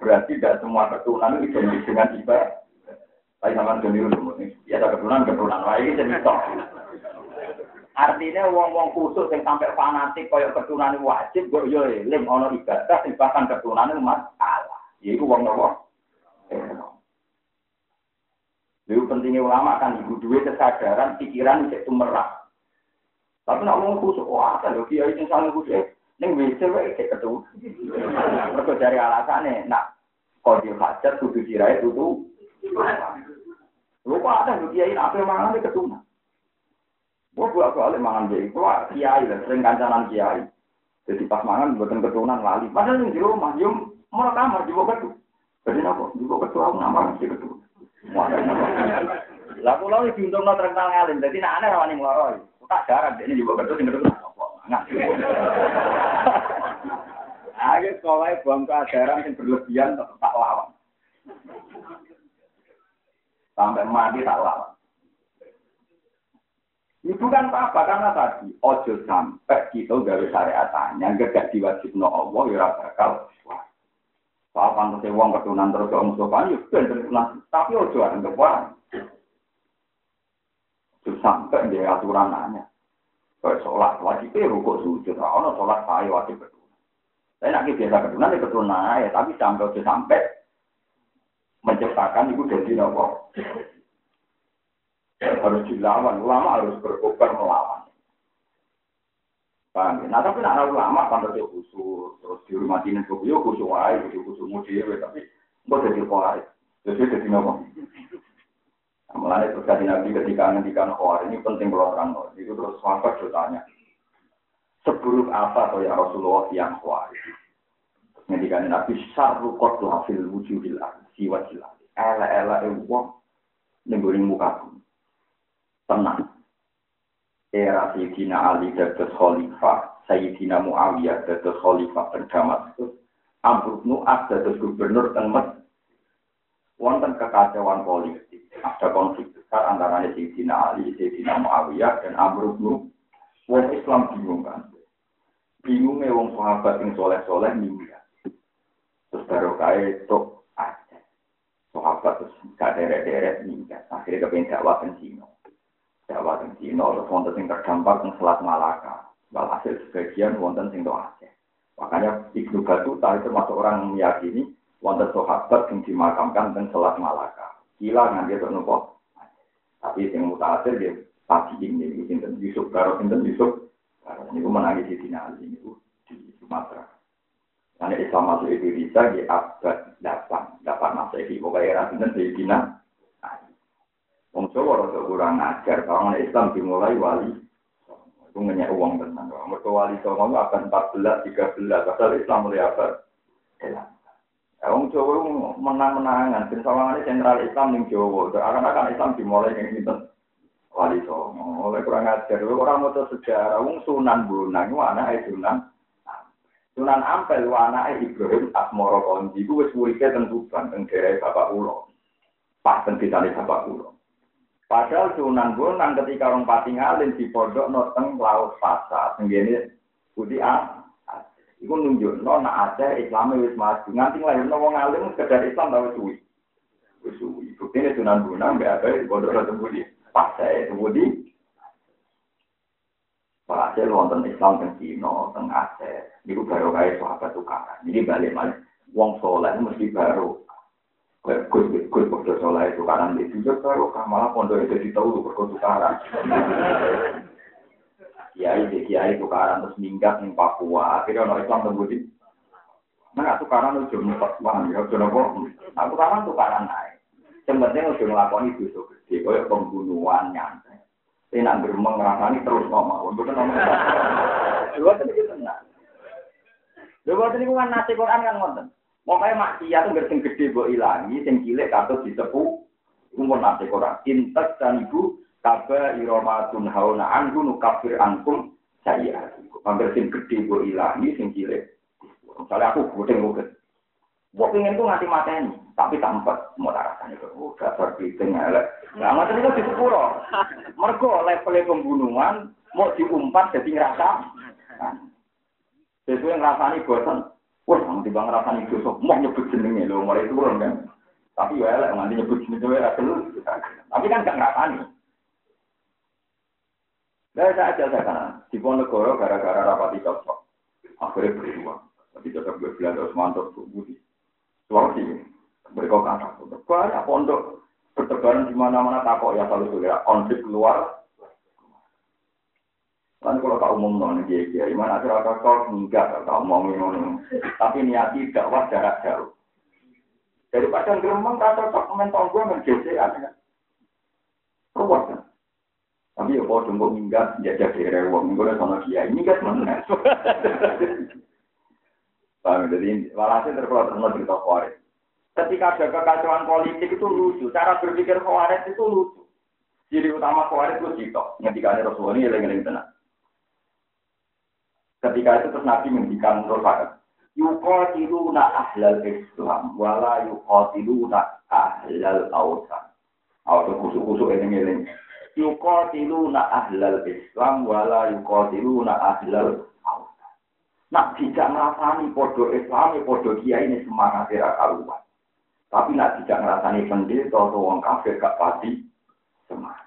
Berarti tidak semua keturunan itu identik dengan ibadah. Tapi sama dulu dulu, ya keturunan keturunan lain jadi top. Artinya wong-wong khusus yang sampai fanatik kaya keturunan wajib, gue yo eling ono ibadah sing bahkan keturunan masalah. Yaiku wong nopo? Lalu pentingnya ulama kan ibu duit kesadaran, pikiran itu merah. Tapi nak wong khusus, wah kan lho kiai sing saling khusus, ning WC wae kayak ketu. Mergo dari alasane nak kodi hajat kudu dirai tutu. Lu kok ada lho kiai apa mangan keturunan. Wah, buat balik mangan jadi, wah kiai lah, sering kancanan kiai. Jadi pas mangan buatan keturunan lali. Padahal yang di rumah, yum mau kamar juga ketu. Jadi nopo, juga ketu aku nama si ketu. Lah ini diuntung no terkenal ngalim, jadi nak aneh rawani ngeloroi. Tak jarang, ini juga ketu sing. Nggak. Ayo sekolah buang keajaran yang berlebihan tak lawan. Sampai mati tak lawan. Itu kan apa? Karena tadi ojo sampai kita gawe syariatannya gak diwajib no Allah ya bakal Soal pantas wong keturunan terus ke Mustafa ya tapi ojo anggap wae. Terus sampai dia aturan nanya. Kayak sholat wajib itu rukuk sujud, ono sholat saya wajib keturunan. Saya nak biasa keturunan ya keturunan ya, tapi sampai ojo sampai menciptakan itu jadi nopo harus dilawan, ulama harus berkobar melawan. Paham ya? Nah tapi nak ulama kan terus khusus, terus di rumah ini kok yo khusus wae, khusus khusus mudiwe tapi kok jadi kuat. Jadi jadi nopo. Mulanya terus nabi ketika ngendikan khawar ini penting kalau terang itu terus sahabat tanya seburuk apa atau ya Rasulullah yang khawar ngendikan nabi syarru qatlu fil wujudil siwa jilah ela ela wong nengguri muka tenang. Era Sayyidina Ali dados khalifah, Sayyidina Muawiyah dados khalifah teng Damaskus, Amr bin As gubernur Mesir. Wonten kekacauan politik, ada konflik besar antara Sayyidina Ali, Sayyidina Muawiyah dan Amr bin Islam bingung kan. Bingungnya wong sahabat yang soleh-soleh minggat. Terus baru kaya itu aja. Sahabat terus gak deret-deret. Akhirnya kepengen dakwah ke Cina. Jawa dan Cina, terus wonten sing terdampak di Selat Malaka. Walhasil sebagian wonten sing Aceh. Makanya Ibnu Batuta itu termasuk orang yang meyakini wonten sahabat yang dimakamkan di Selat Malaka. Gila nganti nopo. Tapi yang mutakhir dia pasti ini, sinten Yusuf Karo, sinten Yusuf. Ini menangis di Tina ini di Sumatera. Karena Islam masuk Indonesia di abad 8, 8 Masehi. Pokoknya era sinten di Tina Wong Jawa rada kurang ajar, kalau Islam dimulai wali. Itu ngenyek uang tenang. Mereka wali Songo akan 14, 13, padahal Islam mulai apa? Wong Jawa menang-menangan, dan sawangannya sentral Islam di Jawa. Akan-akan Islam dimulai yang ini wali Songo. Oleh kurang ajar, orang mau sejarah, Wong Sunan Bonang, itu anak Sunan. Sunan Ampel, itu anak Ibrahim Asmoro Konji, itu wis muridnya tentu kan, daerah Bapak Ulo. Pas tentang Bapak Ulo. Padahal Sunan Bonang ketika orang pati ngalin di pondok noteng laut pasar, tenggene putih ah, Iku nunjuk no nak Aceh Islam wis maju. Nganti lahir no wong alim sekedar Islam tahu suwi. Wis suwi. Buktinya Sunan Bonang mbak apa di pondok noteng putih. Pas saya putih. Hasil wonten Islam teng Cina, teng Aceh. Niku baru kaya sahabat tukaran. Jadi balik balik. Wong soleh mesti baru Gus Gus Gus Soleh itu kanan di sini baru malah pondok itu di tahu berkot tukaran. Kiai di Kiai tukaran terus minggat di Papua. Akhirnya orang Islam terbudi. Nah tukaran itu cuma empat uang ya, cuma kok. Nah tukaran tukaran naik. Sebenarnya udah ngelakoni dosa gede, kayak pembunuhan nyantai. Saya nak geremeng ngerasani terus ngomong. Untuk ngomong. Dua tadi tenang. Dua tadi kan nasi Quran kan ngonten. Pokoknya maksiat itu nggak gede buat ilangi, sing cilik katut disepu, umur nanti koran. Intas dan ibu kaba iromatun hauna anhu nukafir angkum saya. Hampir sing gede buat ilangi, sing cilik. Misalnya aku gudeng gudeng. Gue pengen tuh ngasih mateni, tapi tampak mau rasanya itu. Oh, dasar bikin elek. Nah, macam itu di sepuro. Mergo levelnya pembunuhan, mau diumpat jadi ngerasa. Sesuai ngerasani bosan. Wah, nanti bang rasanya dosa, mau nyebut jenenge lo, mulai turun kan. Tapi ya lah, nanti nyebut jenenge ya dulu. Tapi kan gak ngerasani. Nah, saya aja saya kan, di Ponegoro gara-gara rapati cocok. Akhirnya berjuang. Tapi cocok gue bilang terus mantap tuh budi. Sulawesi, mereka kata, banyak pondok bertebaran di mana-mana takut ya selalu segera konflik keluar Kan kalau tak umum non dia dia, gimana cara kau enggak tak mau ngono. Tapi niat tidak wah jarak jauh. Dari padang geremeng kata tak komentar gue menjadi ada. Ruwet. Tapi ya kau tunggu minggat jajah di rewang, gue sama dia minggat mana? Paham jadi walhasil terkeluar terus cerita khawarij. Ketika ada kekacauan politik itu lucu, cara berpikir khawarij itu lucu. Jadi utama khawarij itu cito, ketika ada Rasulullah ini yang tenang. Ketika itu terus Nabi menghentikan Rasulullah. Yuqatiluna ahlal Islam wala yuqatiluna ahlal awsan. Atau kusuk-kusuk ini ini. Yuqatiluna ahlal Islam wala yuqatiluna ahlal awsan. Nak tidak ngerasani podo Islam, podo kiai ini semangat tidak karuan. Tapi nak tidak ngerasani pendeta atau orang kafir gak pasti semangat.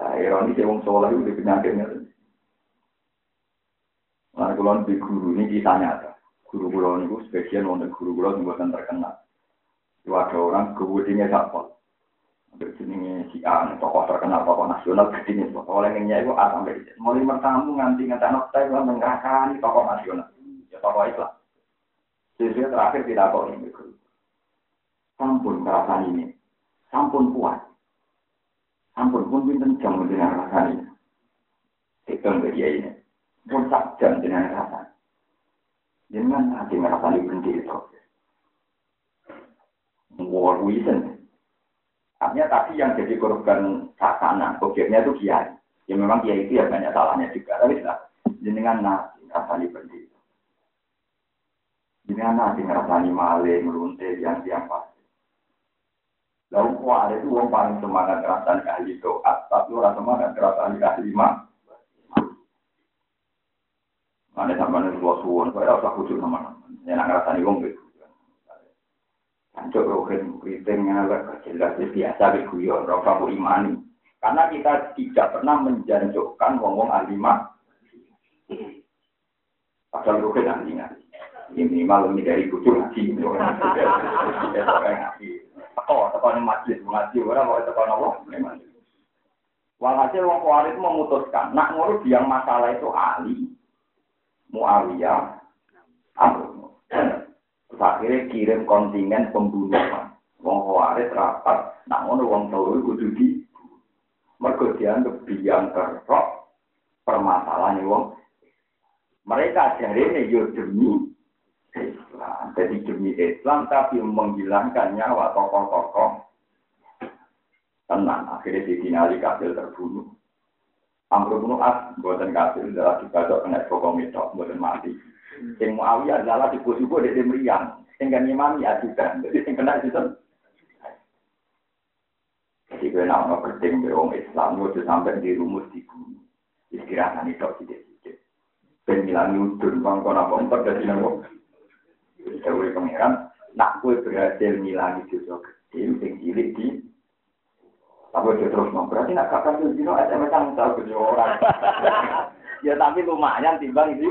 Nah, ironi dia wong soleh itu penyakitnya. Nah, kalau di guru ini kisah nyata. Guru guru ini sebagian wonten guru guru yang bukan terkenal. Itu ada orang kebudinya sapol. Jenenge si A, tokoh terkenal, tokoh nasional, gede nih, oleh ngenyai itu A sampai Z. Mulai mertamu nganti nganti anak saya itu menggerakkan tokoh nasional. Ya tokoh Islam. Jadi terakhir tidak kok ini. Sampun perasaan ini. Sampun kuat. Sampun pun pinten jam dengan rasaan ini. Hitung ke dia ini. Pun sak jam dengan rasaan. Jangan nanti ngerasani berhenti itu. War reason. Artinya tadi yang jadi korban sakana, objeknya itu kiai. Ya memang kiai itu ya banyak salahnya juga. Tapi lah, jenengan nasi ngerasani berhenti. Jenengan nasi ngerasani maling, melunte, yang tiang pasti. Lalu kok ada itu orang paling semangat ngerasani ahli doa, tapi orang semangat ngerasani ahli mah. Mana sama nih suwon, saya usah khusus sama. Ya nak ngerasani wong gitu. Hancur rohin keriting ngalek jelas biasa beguyon, rasa bu imani. Karena kita tidak pernah menjanjukkan wong-wong alimah. Padahal rohin ahli ngaji. Ini minimal lebih dari kucur ngaji. Teko, teko ini masjid, ngaji orang mau teko nopo. Walhasil wong kuarit memutuskan, nak ngurus yang masalah itu ahli, Muawiyah, Amr. Akhirnya kirim kontingen pembunuhan. Wong Khawarij rapat, ngono wong turu kudu di mergo dianggap biang kerok permasalahan wong. Mereka jari ini yo demi Islam. Jadi demi Islam tapi menghilangkan nyawa tokoh-tokoh. Tenang, akhirnya di Ali Kabil terbunuh. Amr bin buatan kafir, adalah dibacok kena pokok mitok, buatan mati. Yang Muawiyah adalah di kusibu dari meriang. Yang kan imam ya. Jadi yang kena itu. Jadi gue nama penting orang Islam, gue sampai di rumus di bumi. Istirahat itu tidak-tidak. Dan ngilangi udun, bang, kau empat dari nama. Dewi pangeran, nak gue berhasil ngilangi dosa kecil, yang cilik di tapi dia terus mau berarti nak kakak tuh dino SMS kan tahu kerja orang. ya tapi lumayan timbang itu.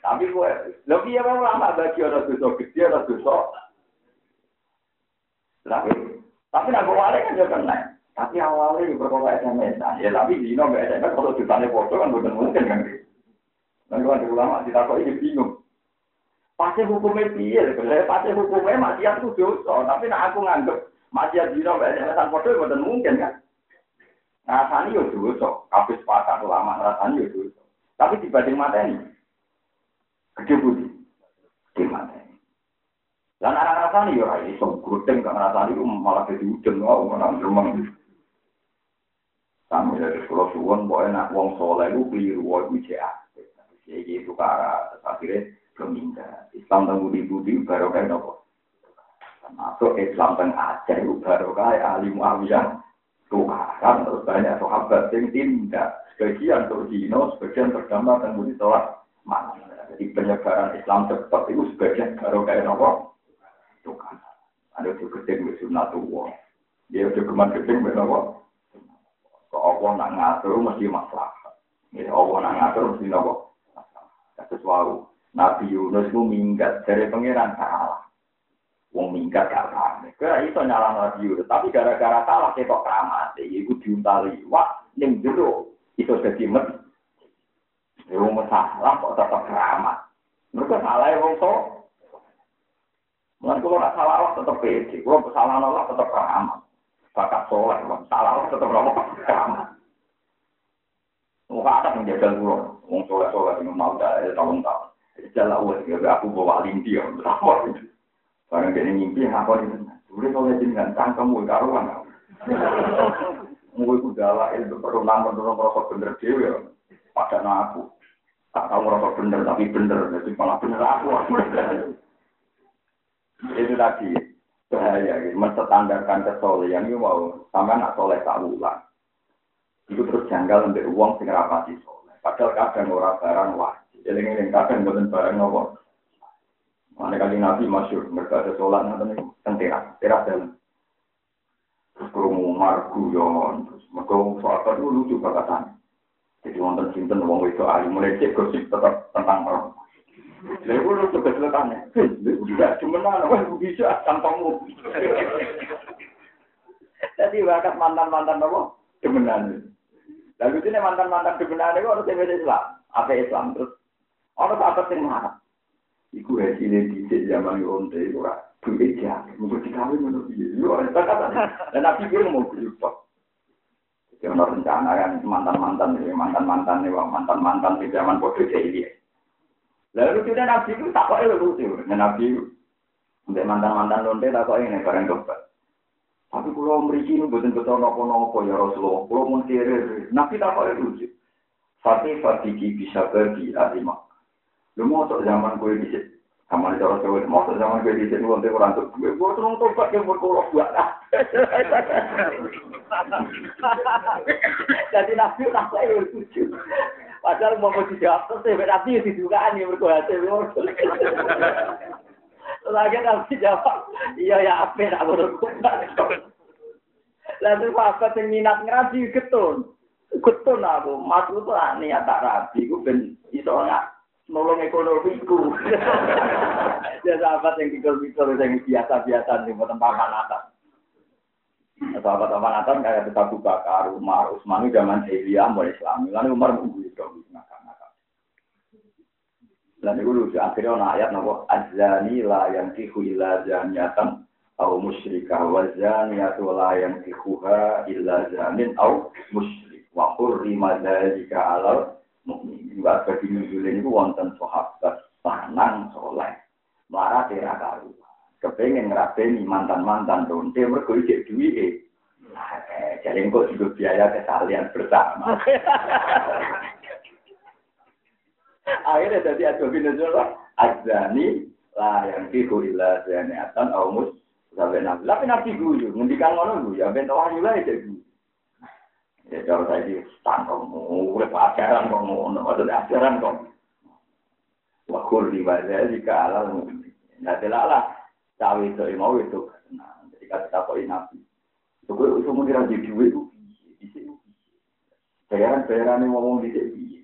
Tapi gue lebih ya memang lama bagi orang dosa gede orang dosa. Tapi tapi nak awalnya kan juga kena. Tapi awalnya berkata SMS. Ya tapi dino nggak SMS kalau ditanya foto kan bukan mungkin kan. Dan kalau ada ulama ditakut ini bingung. Pasti hukumnya piye, pasti hukumnya masih aku dosa. Tapi nak aku nganggep masih dino mbak SMS foto itu mungkin kan. Rasanya yo dosa, kabeh sepakat ulama rasanya yo dosa. Tapi dibanding mata ini, gede budi, gede ini. Dan anak rasanya yo rai, so gudeng kan rasanya itu malah jadi ujung, wow, menang rumah. Kami dari sekolah suwon, boleh nak wong soleh itu keliru, wah itu. Jadi itu cara, akhirnya keminta. Islam tangguh di budi, baru kayak nopo. Masuk Islam dan Aceh itu baru kayak ahli Muawiyah. Tukaran terus banyak sahabat yang tindak. Sebagian untuk Dino, sebagian berdampak dan mudi sholat malam. Jadi penyebaran Islam cepat itu sebagian baru kayak nopo. Tukaran. Ada juga gedeng di sunatullah. Dia udah keman gedeng di nopo. Kok Allah nak ngatur mesti masalah. Ya Allah nak ngatur mesti nopo. Sesuatu. Nabi Yunus itu minggat dari pangeran. Wong minggat gak paham. Kira itu nyala Nabi tapi gara-gara salah ketok keramat, iku diuntali. Wah, ning jero itu jadi met. Wong salah kok tetap keramat. Mereka salah ya wong to. Mungkin kalau nggak salah tetap pede, kalau kesalahan Allah tetap keramat. Bakat soleh, salah Allah tetap keramat. Muka ada menjaga pulau, wong soleh soleh yang mau dah tahun-tahun. Jalan uang, aku bawa linti, sama itu. Barang dia ngimpi, apa itu? Udah kalau jenengan cangkem gue karuan. Gue itu dalah itu nampun dulu merasa bener dewi ya. Pada aku. Tak tahu merasa bener tapi bener. Jadi malah bener aku. itu tadi bahaya. Gitu. Menstandarkan kesolehan itu mau sama nak soleh tak ulang. Itu terus janggal untuk uang sing rapati soleh. Padahal kadang orang barang wajib. Eling-eling kadang bukan barang nopo. Mana kali Nabi masyur, mereka ada sholat nanti teras, teras dalam. Terus kerungu margu yon, terus mereka soal itu lucu kata Jadi wonten sinten wong itu ahli mulai cek gosip tetap tentang orang. Lalu gue lucu keselekannya, juga cuma nana, wah bisa tampangmu. Jadi bakat mantan-mantan apa? Demenan. Lalu ini mantan-mantan demenan itu harus Islam. Apa Islam? Terus orang apa yang marah? Iku hasilnya di zaman onte itu ora duit ya, mungkin dikawin menurut dia. Yo, dan nabi gue mau berjuang. Jadi orang rencana kan mantan-mantan, mantan-mantan, mantan-mantan di zaman bodoh jadi. Lalu kita nabi itu tak kok lucu, nabi itu untuk mantan-mantan lonte tak kok ini barang dobat. Tapi kalau memiliki ini bukan betul nopo-nopo ya Rasulullah. Kalau mau nabi tak kok lucu. Fatih Fatih bisa pergi alimah. Lu mau zaman gue di. Sama di cara Jawa, mau zaman gue di situ nanti orang tuh gue, gue terus tobat yang berkolok buat Jadi nabi tak saya lucu. Padahal mau mau dijawab terus, tapi nabi didugaan yang berkolok Lagi nabi jawab, iya ya apa nak berkolok. Lalu apa yang minat ngaji ketun, ketun aku, maksud tuh niat tak rabi, gue ben iso nggak nolong ekonomiku. ya sahabat yang pikir-pikir yang biasa-biasa nih buatan paman atas. Sahabat paman atas kayak kita buka Bakar, Umar, Utsman zaman Jahiliyah mulai Islam. Lalu Umar mengguyur dong ngakak-ngakak. Dan itu lucu akhirnya ada ayat nopo azani la yang tihu illa zaniatan au musyrikah wa zaniyatu la yang tihuha illa zanin au musyrik wa hurrima alal mukmin. Mbak bagi nuzulin itu wonten sahabat lanang soleh. Marah tera karu. Kepengen ngerabeni mantan-mantan donte mergo ijek duwike. Eh, jadi kok juga biaya kesalian bersama. Akhirnya jadi ada nuzul azani lah yang tiku illa zaniatan au mus sampai nabi. Tapi nabi guyu, ngendikan ngono guyu, ya ben wahyu lah itu Ya kalau saya di tangkong, udah ajaran kok ngono, ada ajaran kok. Wakur di wajah jika alal mungkin. Nah, lah, cawe itu mau itu. Nah, ketika kita koi nabi, itu gue usul mau diraji duit itu, bisa Bayaran bayaran yang ngomong di sini.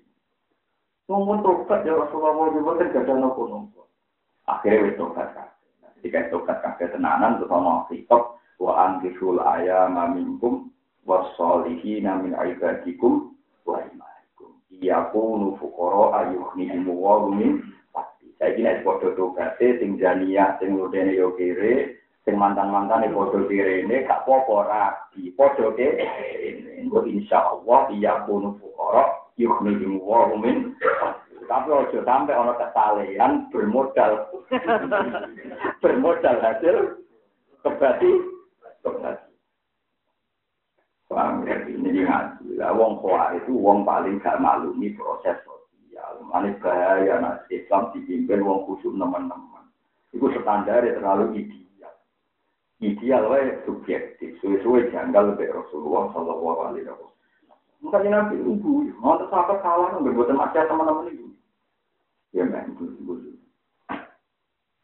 Ngomong tokat ya Rasulullah mau juga kan ada nopo nopo. Akhirnya wis tokat kan. Ketika tokat kakek tenanan, ngomong sikap, wa angkiful ayam minkum wasolihina min ibadikum wa imanikum. Iyakunu fukoro ayuhnihimu wa min pasti. Saya kira podo togate sing janiyah sing ludene yo kere sing mantan-mantan podo kere ini gak popo rabi podo kere Engko insyaallah iyakunu fukoro yuhnihimu wa min tapi ojo sampai ono kesalehan bermodal bermodal hasil kebati kebati? Ini ngaji. Lah wong kuat itu wong paling gak malumi proses sosial. Mana bahaya nah Islam dipimpin wong khusus teman-teman. Itu standar terlalu ideal. Ideal wae subjektif. Suwe-suwe janggal lebih Rasulullah Shallallahu Alaihi Wasallam. Mungkin nanti ibu, mau sampai salah berbuat macam teman-teman itu. Ya memang itu.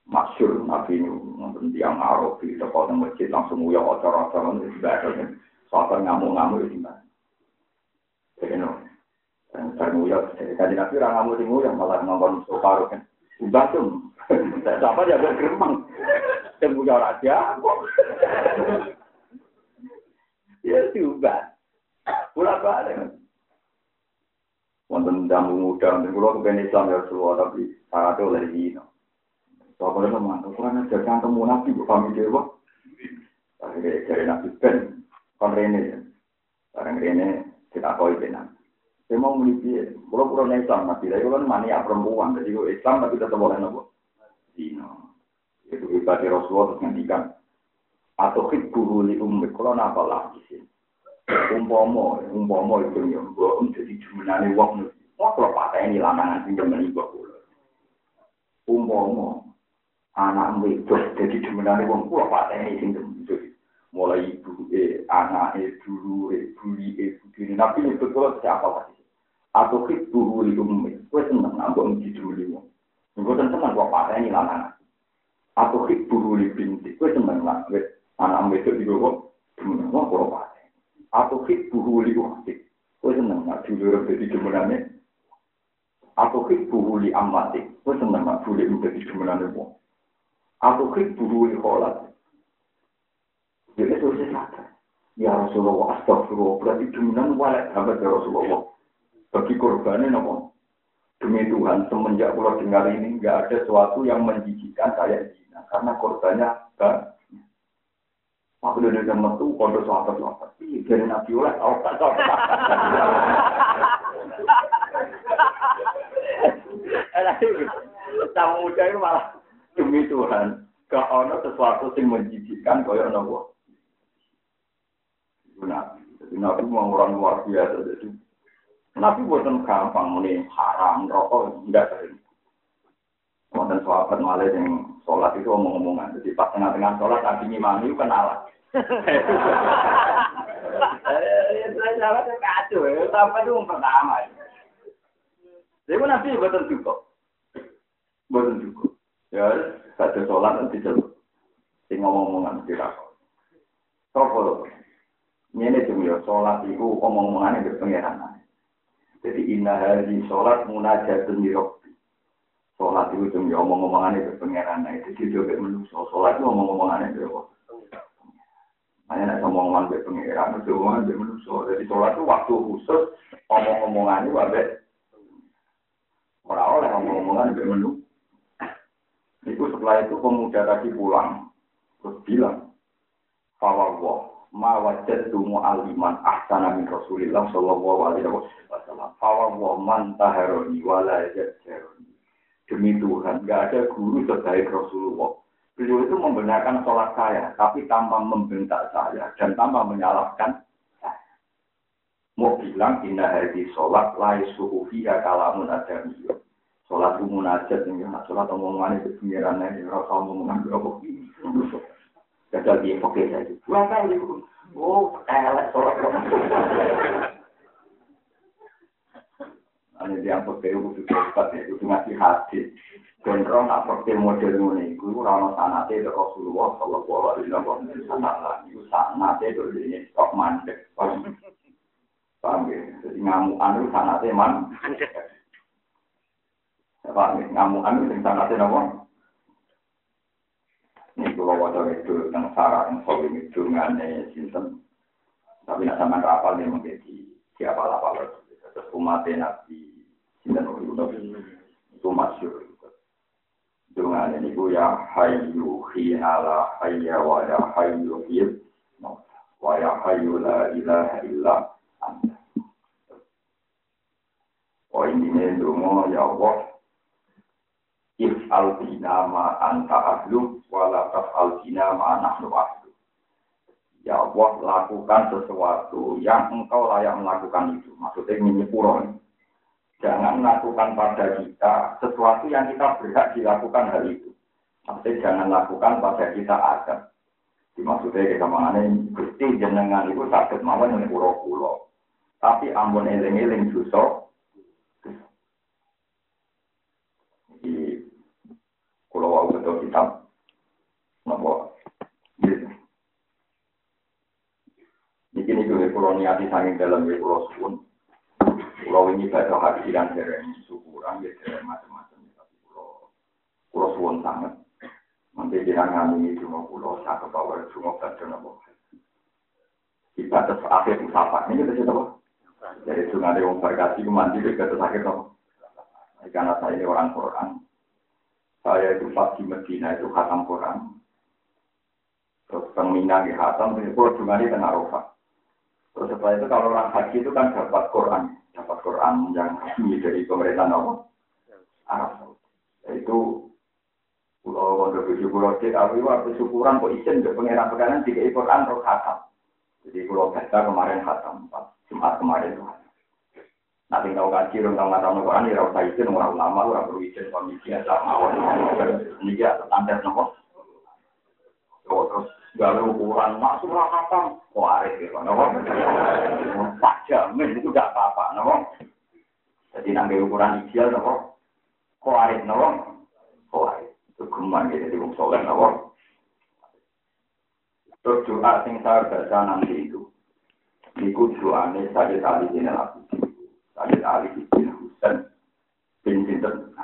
Masyur Nabi ini, nonton tiang Arab di masjid langsung uyah acara-acara itu Soal ngamuk-ngamuk itu gimana? Jadi no, termuyok. Jadi nabi orang ngamuk di yang malah ngomong soparu kan. Ubah tuh, siapa ya bergeremang. Termuyok raja. Ya diubah. Pulang balik. Wonten jamu muda, dan kalau kepengen Islam ya Rasulullah, tapi syaratnya oleh dino. Soalnya teman, ukuran aja jangan temu nabi, kami dewa. Akhirnya dari nabi kon rene ya. Barang rene kita koi benar. Saya mau memiliki, kalau kurang Islam, tapi saya kan mania perempuan, jadi kalau Islam tapi tetap boleh nopo. Dino. Itu ibadah Rasulullah terus ngendikan. Atau hibbuhu li ummi, kalau napa lagi sih. Umpomo, umpomo itu yang gue jadi jumenane wong. Wah kalau patah ini lanangan sih jaman ibu. Umpomo, anak wedok jadi jumenane wong, kalau patah ini sing mulai ibu e anak e dulu e buli e begini nabi itu kalau siapa lagi atau ibu di ummi gue seneng nambah di dulu wong gue seneng gue pakai ini lanang atau ibu di binti gue seneng lah gue anak itu di gue temen gue gue pakai atau ibu di wakti gue seneng lah dulu jadi jemurannya atau ibu di amati gue seneng lah dulu jadi jemurannya wong. Atau ibu di kolat Jadi itu sadar. Ya Rasulullah, astagfirullah, berarti dominan walek sahabat ya Rasulullah. Bagi korbannya nopo. Demi Tuhan, semenjak pulau dengar ini, nggak ada sesuatu yang menjijikan saya zina. Karena korbannya banyak. Aku udah dengan metu, kondo sahabat sahabat. Ih, dari Nabi oleh, tau tak tau Tamu muda itu malah demi Tuhan. Gak ada sesuatu yang menjijikkan kaya nopo. Nabi. Jadi Nabi orang luar biasa. Jadi Nabi buatan gampang ini haram rokok tidak sering. Kemudian sahabat malah yang sholat itu omong-omongan. Jadi pas tengah-tengah sholat Nabi ngimami kenalan. Sahabat itu kacau. Sahabat itu pertama. Jadi Nabi cukup. Cukup. Ya, sholat nanti ngomong-omongan ini cuma ya sholat itu omong-omongannya berpengeran. Jadi inna hari sholat munajatun mirokti. Sholat itu ya omong-omongannya berpengeran. Itu juga menusuk. Sholat itu omong-omongannya berpengeran. Hanya nak omongan berpengeran, itu omongan bermenusuk. Jadi sholat itu waktu khusus omong-omongannya wabek. Orang oleh omong-omongan bermenusuk. Itu setelah itu pemuda tadi pulang. Terus bilang, Fawawah, ma wajadtu mu'aliman ahsana min Rasulillah sallallahu alaihi wasallam. Fawa wa man taharoni wala yajjaroni. Demi Tuhan, gak ada guru sebaik Rasulullah. Beliau itu membenarkan sholat saya, tapi tanpa membentak saya dan tanpa menyalahkan. Mau bilang inna hadhi sholat lai suhu fiha kalamun adamiyah. Sholat itu munajat, sholat omongan itu pengirannya, rasa omongan itu apa? Gagal di pokok saja. Dua kali. Oh, elek sholat. Ini dia pakai butuh cepat ya, itu ngasih hati. Kontrol nak pakai model ini, itu rano sanate itu Rasulullah Sallallahu Alaihi Wasallam sanatlah, itu sanate itu ini stok mandek. Paham ya? Jadi ngamuan itu sanate man. Paham ya? Ngamuan itu sanate nama. Wadah itu tentang sarah yang solim itu ngane sinten. Tapi nak sama rapal nih menjadi siapa lah apa Terus umat nabi sinten itu masyur. Dengan ini ku ya hayu hinala hayya wa ya hayu hil wa ya hayu la ilaha illa anta. Oh ini nih ya Allah if albina ma anta ahlu wala taf albina ma nahnu ahlu. Ya Allah lakukan sesuatu yang engkau layak melakukan itu. Maksudnya pura. Jangan lakukan pada kita sesuatu yang kita berhak dilakukan hal itu. Maksudnya jangan lakukan pada kita ada. Dimaksudnya kita mengenai gusti jenengan itu sakit mawon yang pura-pura. Tapi ampun eling-eling susah Kalau wau betul kitab, nopo. Ini kini gue pulau niati sanging dalam gue pulau suwun. Pulau ini baca hati dan dereng syukuran, ya dereng macam-macam. Tapi pulau pulau suwun sangat. Nanti jangan ini cuma pulau satu bawah cuma baca nopo. Ibadah akhir musafah ini kita coba. Jadi sungai yang berkasih mandi dekat akhir nopo. Karena saya ini orang Quran, saya itu pas di Medina itu khatam Quran. Terus pemina di khatam, itu di tengah Arafah. Terus setelah itu kalau orang haji itu kan dapat Quran, dapat Quran yang resmi dari pemerintah Allah. Arab Itu Pulau Wonder Buju Pulau Cik Awi waktu syukuran kok izin ke pengiran pekanan jika Quran terus khatam. Jadi Pulau Bata kemarin khatam, Jumat kemarin itu Nanti tahu kaji, orang tahu nggak tahu Quran, ya usah izin, orang ulama, orang perlu izin, kalau biasa mawon. Ini dia standar nopo. Terus gawe ukuran masuk hatam, kok arif ya, nopo. Tak jamin itu gak apa-apa, nopo. Jadi nanti ukuran ideal, nopo. Arif, nopo. Arif. Itu geman gitu, jadi wong soleh, nopo. Terus doa sing saya baca nanti itu. Niku doane saya tadi ini lagi. Sayyid Ali bin Husain bin Sinten.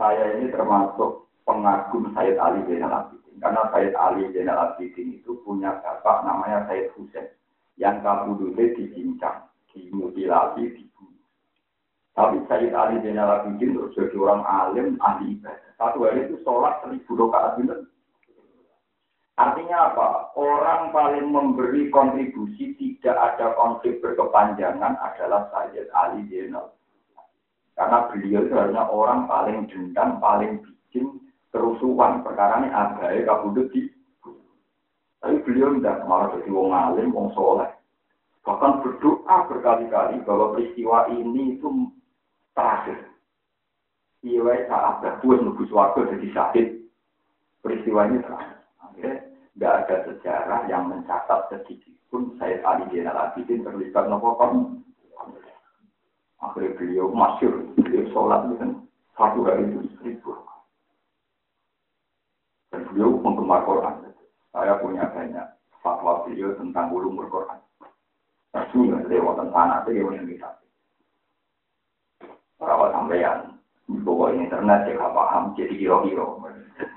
Saya ini termasuk pengagum Sayyid Ali Zainal Abidin. Karena Sayyid Ali Zainal Abidin itu punya bapak namanya Sayyid Husain. Yang kabudutnya dicincang, dimutilasi, dibunuh. Tapi Sayyid Ali Zainal Abidin terus jadi orang alim, ahli ibadah. Satu hari itu sholat seribu rakaat benar. Artinya apa? Orang paling memberi kontribusi tidak ada konflik berkepanjangan adalah Sayyid Ali Zainal. Karena beliau itu orang paling dendam, paling bikin kerusuhan. Perkara ini agai kabudut di. Tapi beliau tidak malah jadi wong alim, wong soleh. Bahkan berdoa berkali-kali bahwa peristiwa ini itu terakhir. Iya, saat berbuat nunggu suatu jadi sakit. Peristiwa ini terakhir. Akhirnya tidak ada sejarah yang mencatat sedikit pun saya Ali Jenal Abidin terlibat nopo Akhirnya beliau masyur, beliau sholat dengan satu hari itu seribu. Dan beliau penggemar Quran. Saya punya banyak fatwa beliau tentang ulum Quran. Rasanya lewat tanah itu yang bisa. Para sampeyan, bahwa internet saya paham, jadi kira-kira.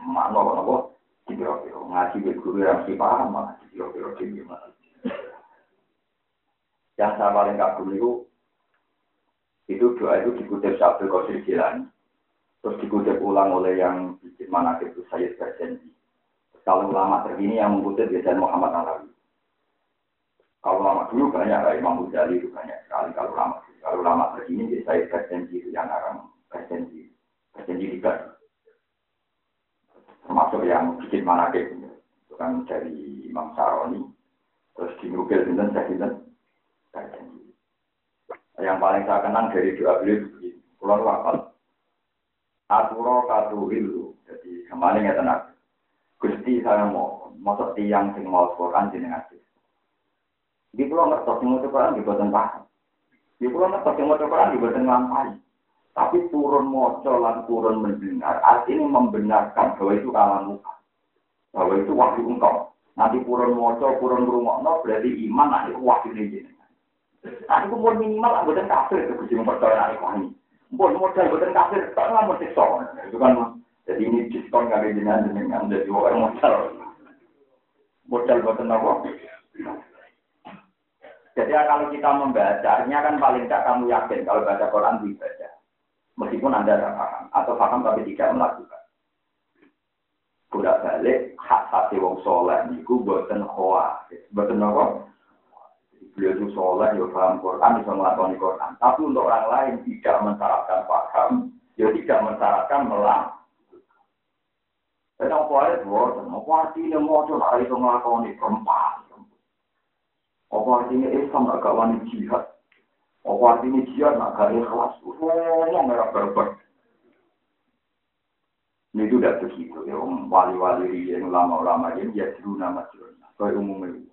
Mana apa Kira-kira ngaji ke guru yang si paham malah kira-kira gimana. Yang saya paling kagum itu itu doa itu dikutip Sabtu Qasir Jilani. Terus dikutip ulang oleh yang bikin mana itu saya berjanji. Kalau ulama terkini yang mengutip biasanya Muhammad Alawi. Kalau lama dulu banyak, kayak Imam Ghazali itu banyak sekali. Kalau lama, kalau lama terkini saya berjanji itu yang orang berjanji, berjanji tiga termasuk yang bikin manakib. Itu kan dari Imam Saroni terus di Nukil Sinten saya Sinten yang paling saya kenang dari doa beliau begini pulau wakal aturo katuhilu jadi kemarin ya tenang Gusti saya mau masuk tiang sing mau Quran jenengan di pulau ngertos sing mau Quran di boten paham. Di pulau ngertos sing mau Quran di boten nglampahi tapi turun moco lan turun mendengar, artinya membenarkan bahwa itu kalam muka. Bahwa itu wahyu engkau. Nanti turun moco, turun no berarti iman, nanti wahyu ini. Nah, itu pun minimal anggota kafir itu kudu mempercayai aku ini. Pun modal buatan kafir, tak mau siksa. Itu kan jadi ini diskon nggak jenengan jenengan jadi orang modal. Modal buatan apa? Jadi kalau kita membacanya kan paling tidak kamu yakin kalau baca Quran dibaca. Meskipun Anda tidak paham, atau paham tapi tidak melakukan. Budak balik, hak hati wong soleh niku buatan hoa. Buatan apa? Beliau itu soleh, ya paham Quran, bisa melakukan Quran. Tapi untuk orang lain tidak mensyaratkan paham, ya tidak mensyaratkan melang. Dan apa itu buatan? Apa artinya mau coba itu melakukan perempuan? Apa artinya Islam agak wani jihad? Apa artinya jihad nak gak ikhlas? Ngomong merah berber. Ini itu udah begitu ya, wali-wali yang ulama-ulama ini ya dulu nama jurna, kayak umumnya.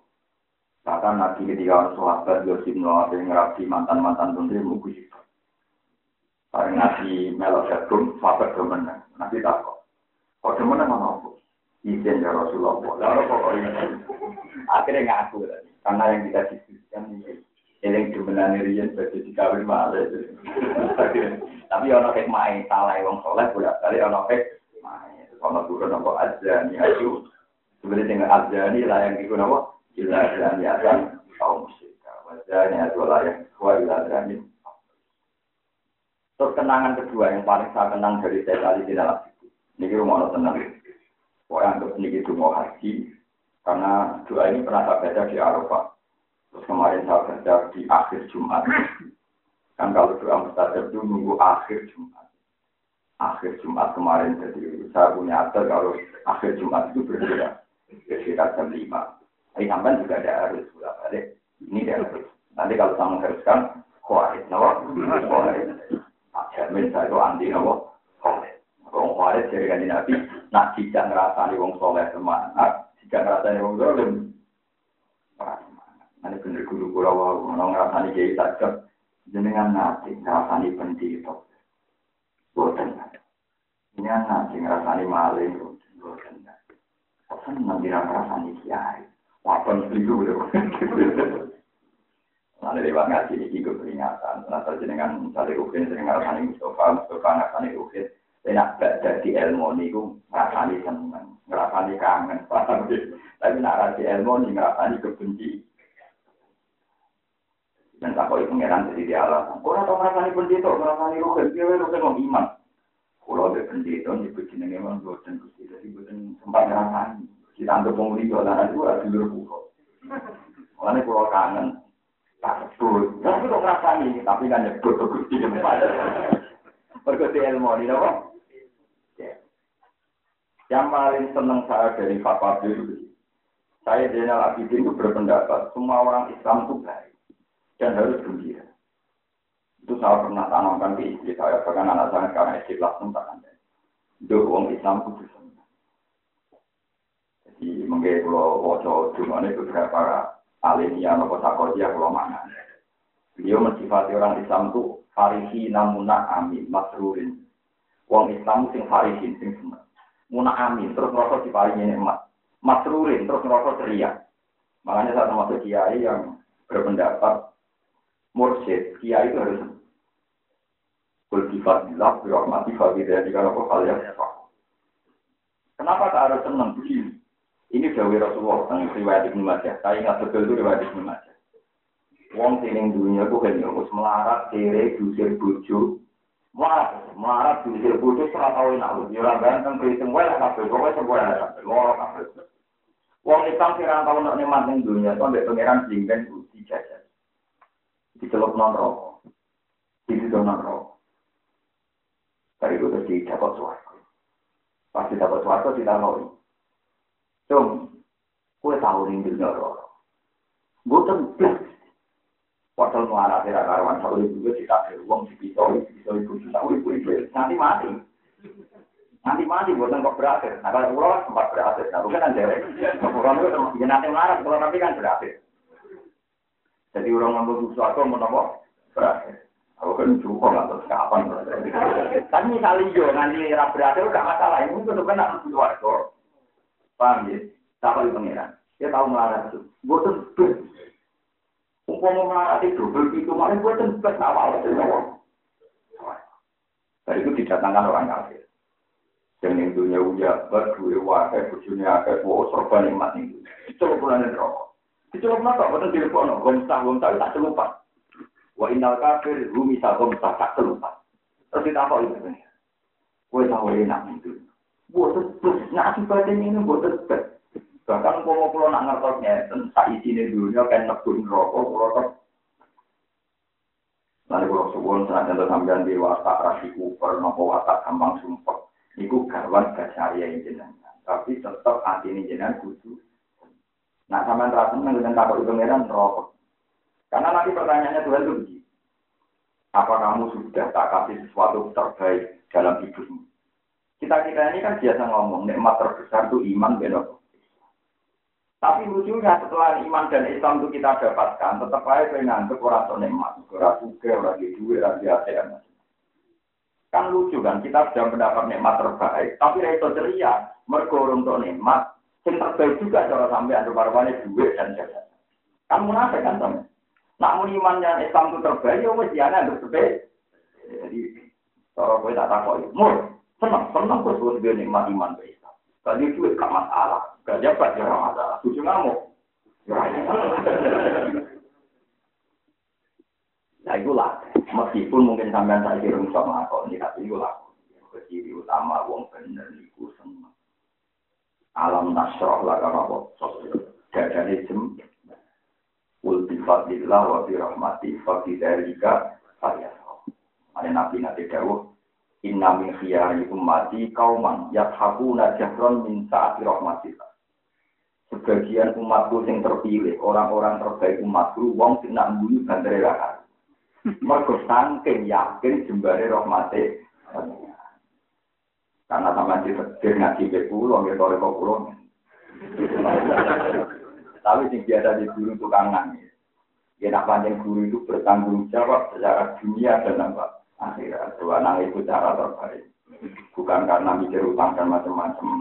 Bahkan nanti ketika sahabat Yosif Noah yang ngerapi mantan-mantan menteri itu. Karena nasi melok jagung, sahabat demenang. Nanti tak kok. Kok demenang mana aku? Izin ya Rasulullah. Lalu pokoknya akhirnya ngaku. Karena yang kita diskusikan ini Eling jumenane riyen dadi dikawin malah. Tapi ana main salah wong soleh bolak balik ana main. Ana turun apa azani ayu. Sebenarnya dengan azani lah yang iku napa? Ila azani azan kaum musyrik. Azani adu lah yang kuat ila azani. Terus kenangan kedua yang paling saya kenang dari saya kali di dalam itu. Ini rumah tenang. Pokoknya untuk ini itu mau haji. Karena doa ini pernah saya baca di Arafah. Terus kemarin saya baca di akhir Jumat. Kan kalau doa mustajab itu nunggu akhir Jumat. Akhir Jumat kemarin, jadi saya punya atur kalau akhir Jumat itu berbeda. Sekitar jam 5. Tapi sampai juga ada harus bolak balik. Ini dia harus. Nanti kalau saya mengharuskan, kuarit, nawa, kuarit. Nah, jamin saya itu anti, nawa, kuarit. Wong kuarit dari kanji Nabi, nah jika ngerasani wong soleh semangat, ngerasani wong zalim, Nanti bener guru kula wau menawa ngrasani kiai sajak jenengan nanti ngrasani pendito. Boten. Jenengan nanti ngrasani maling boten. Boten nanti ngrasani kiai. Wapen seribu lho. Nanti lewat ngaji ini gue peringatan. Nanti jenengan misalnya rukin sering ngrasani Mustafa, Mustafa ngrasani rukin. Enak badak di ilmu ini gue ngrasani seneng, ngrasani kangen. Tapi nak rasi ilmu ini ngrasani kebenci. Dan tak boleh pengiran jadi dia alasan. Kau atau ngerasani benci itu, ngerasani rugen, dia rugen mau iman. Kalau ada itu, nyebut jenenge memang buatan gusti, jadi buatan sempat ngerasani. Kita anggap penghuni jualan itu ada dulu pulau. Makanya pulau kangen, tak sebut. Tapi kok ngerasani, tapi kan nyebut ke gusti tempat. Berkuti ilmu ini, apa? Yang paling senang saya dari Fatwa itu, saya Zainal Abidin itu berpendapat semua orang Islam itu baik dan harus gembira. Itu saya pernah tanamkan di istri saya, bahkan anak saya sekarang istri kelas tak ada. Itu orang Islam itu bisa. Jadi mungkin kalau wajah cuma itu beberapa alimnya atau sakodia kalau mana. Beliau mensifati orang Islam itu farihi namuna amin masrurin. Wong Islam sing farihin sing seneng muna amin terus merasa diparingi nikmat masrurin terus merasa ceria makanya saya termasuk kiai yang berpendapat mursyid kiai itu harus Kultifadillah, birahmati, fadidah, jika apa hal yang Kenapa tak harus senang begini? Ini Dawi Rasulullah, tentang riwayat Ibnu Majah. Saya ingat betul itu riwayat Ibnu Majah. Wong sining dunia itu kan harus melarat, kere, dusir, bujuk, Melarat, melarat sini bodoh serah tahu nak lu. Jurang ganteng berhitung wae kabeh, pokoke sebuah kabeh, loro kabeh. Wong Islam kira tahu nak nikmat ning dunia, itu ambek pangeran jingben uji jajan. Diceluk non rokok. Di non rokok. Dari itu dapat suarga. Pasti dapat suarga ditanoi. Cung, kue tahu ning dunia rokok. Boten blas Padahal melarat ya karuan sahur itu juga dikasih uang di pisau, pisau itu sahur itu itu nanti mati. Nanti mati buatan kok berakhir. Nah kalau pulau sempat berakhir, nah bukan kan derek. Pulau itu ya nanti melarat, kalau nanti kan berakhir. Jadi orang sesuatu mau nopo berakhir. Aku kan cukup nggak terus kapan. Tapi misalnya yo nanti era berakhir udah masalah ini itu kan nak keluarga. Paham ya? Siapa di pangeran? Dia tahu melarat itu. Buatan Umpama melarat itu begitu malah gue awal itu Dari itu didatangkan orang kafir. Dan yang dunia uja berdua wakai bujurnya akai wow serba nikmat itu. Bulan rokok. Dicelup napa? Betul dilepono. Gomsah gomsah tak celupan. Wa inal kafir rumisa gomsah tak celupan. Terus ditapa itu sebenarnya. Gue tahu enak itu. Buat terus nah akibatnya ini buat terus Bahkan kalau pulau nak ngertosnya, tak isi dunia kan nebun rokok, ter. Lalu kalau senajan to sampean di watak rasi kuper, nopo watak gampang sumpah. Niku garwan gasyariya jenengan. Tapi tetap hati ini jenengan kudu. Nah sampean rasa dengan takut pangeran rokok. Karena nanti pertanyaannya Tuhan itu begini. Apa kamu sudah tak kasih sesuatu terbaik dalam hidupmu? Kita-kita ini kan biasa ngomong, nikmat terbesar itu iman, benar. Tapi lucunya setelah iman dan Islam itu kita dapatkan, tetap aja saya ngantuk orang tuh nikmat, orang suka, orang di duit, orang biasa. Kan lucu kan, kita sudah mendapat nikmat terbaik, tapi itu ceria, mergo untuk nikmat, yang terbaik juga cara sampai ada barbannya duit dan jasa. Kan munafik kan teman. Namun iman yang Islam itu terbaik, ya mesti ada yang terbaik. Jadi, cara gue tak takut, mur, senang, senang gue sebut nikmat iman baik. Tadi itu gak masalah. Gak dapat ya masalah. Tujuh ngamuk. Nah itu lah. Meskipun mungkin sampai saya kira sama aku ini, tapi itu lah. Keciri utama wong bener niku. Alam nasroh lah kalau apa. Dadane jem. Ul bifadillah wa birahmati fadidalika saya. Ada nabi nanti dawuh Inna min khiyari ummati kauman yathakuna jahron min saati rahmatillah. Sebagian umatku yang terpilih, orang-orang terbaik umatku, wong sing nak mbuni bandare rakan. Mergo saking yakin jembare rahmate. Karena sama ditetir ngaji ke pulau, ya tore kok pulau. Tapi sing biasa di guru tukang nangis. Ya nak panjang guru itu bertanggung jawab secara dunia dan apa akhirat. Dua anak itu cara terbaik. Bukan karena mikir utang dan macam-macam.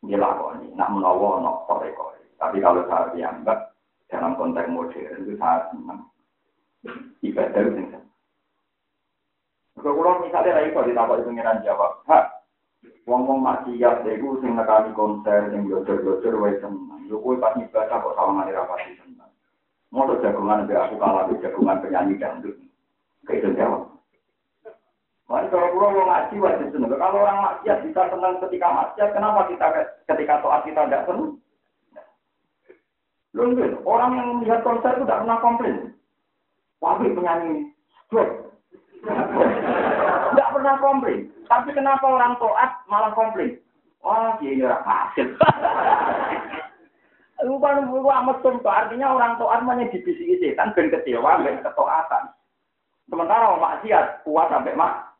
Ini lakoni. Nak menawa, nak kore-kore. Tapi kalau saya dianggap dalam konteks modern itu sangat senang. Ibadah itu Kalau misalnya lagi kalau ditambah pengiran jawab, ha, Wong-wong maksiat iku sing nekani konser sing bocor-bocor wae seneng. Lho kowe pas ibadah kok sawangane ra pati seneng. Mau jagungan mbek aku kalah jagungan penyanyi dangdut. Kayak itu jawab. Mari kalau pulau mau ngaji wajib seneng. Kalau orang maksiat bisa senang ketika maksiat, kenapa kita ketika toat kita tidak senang? Belum orang yang melihat konser itu tidak pernah komplain. Wabih penyanyi, tidak pernah komplain. Tapi kenapa orang toat malah komplain? Wah, dia ya hasil. Bukan amat tuh, artinya orang toat hanya dibisiki setan ben kecewa, ben ketoatan. Sementara orang maksiat kuat sampai mak.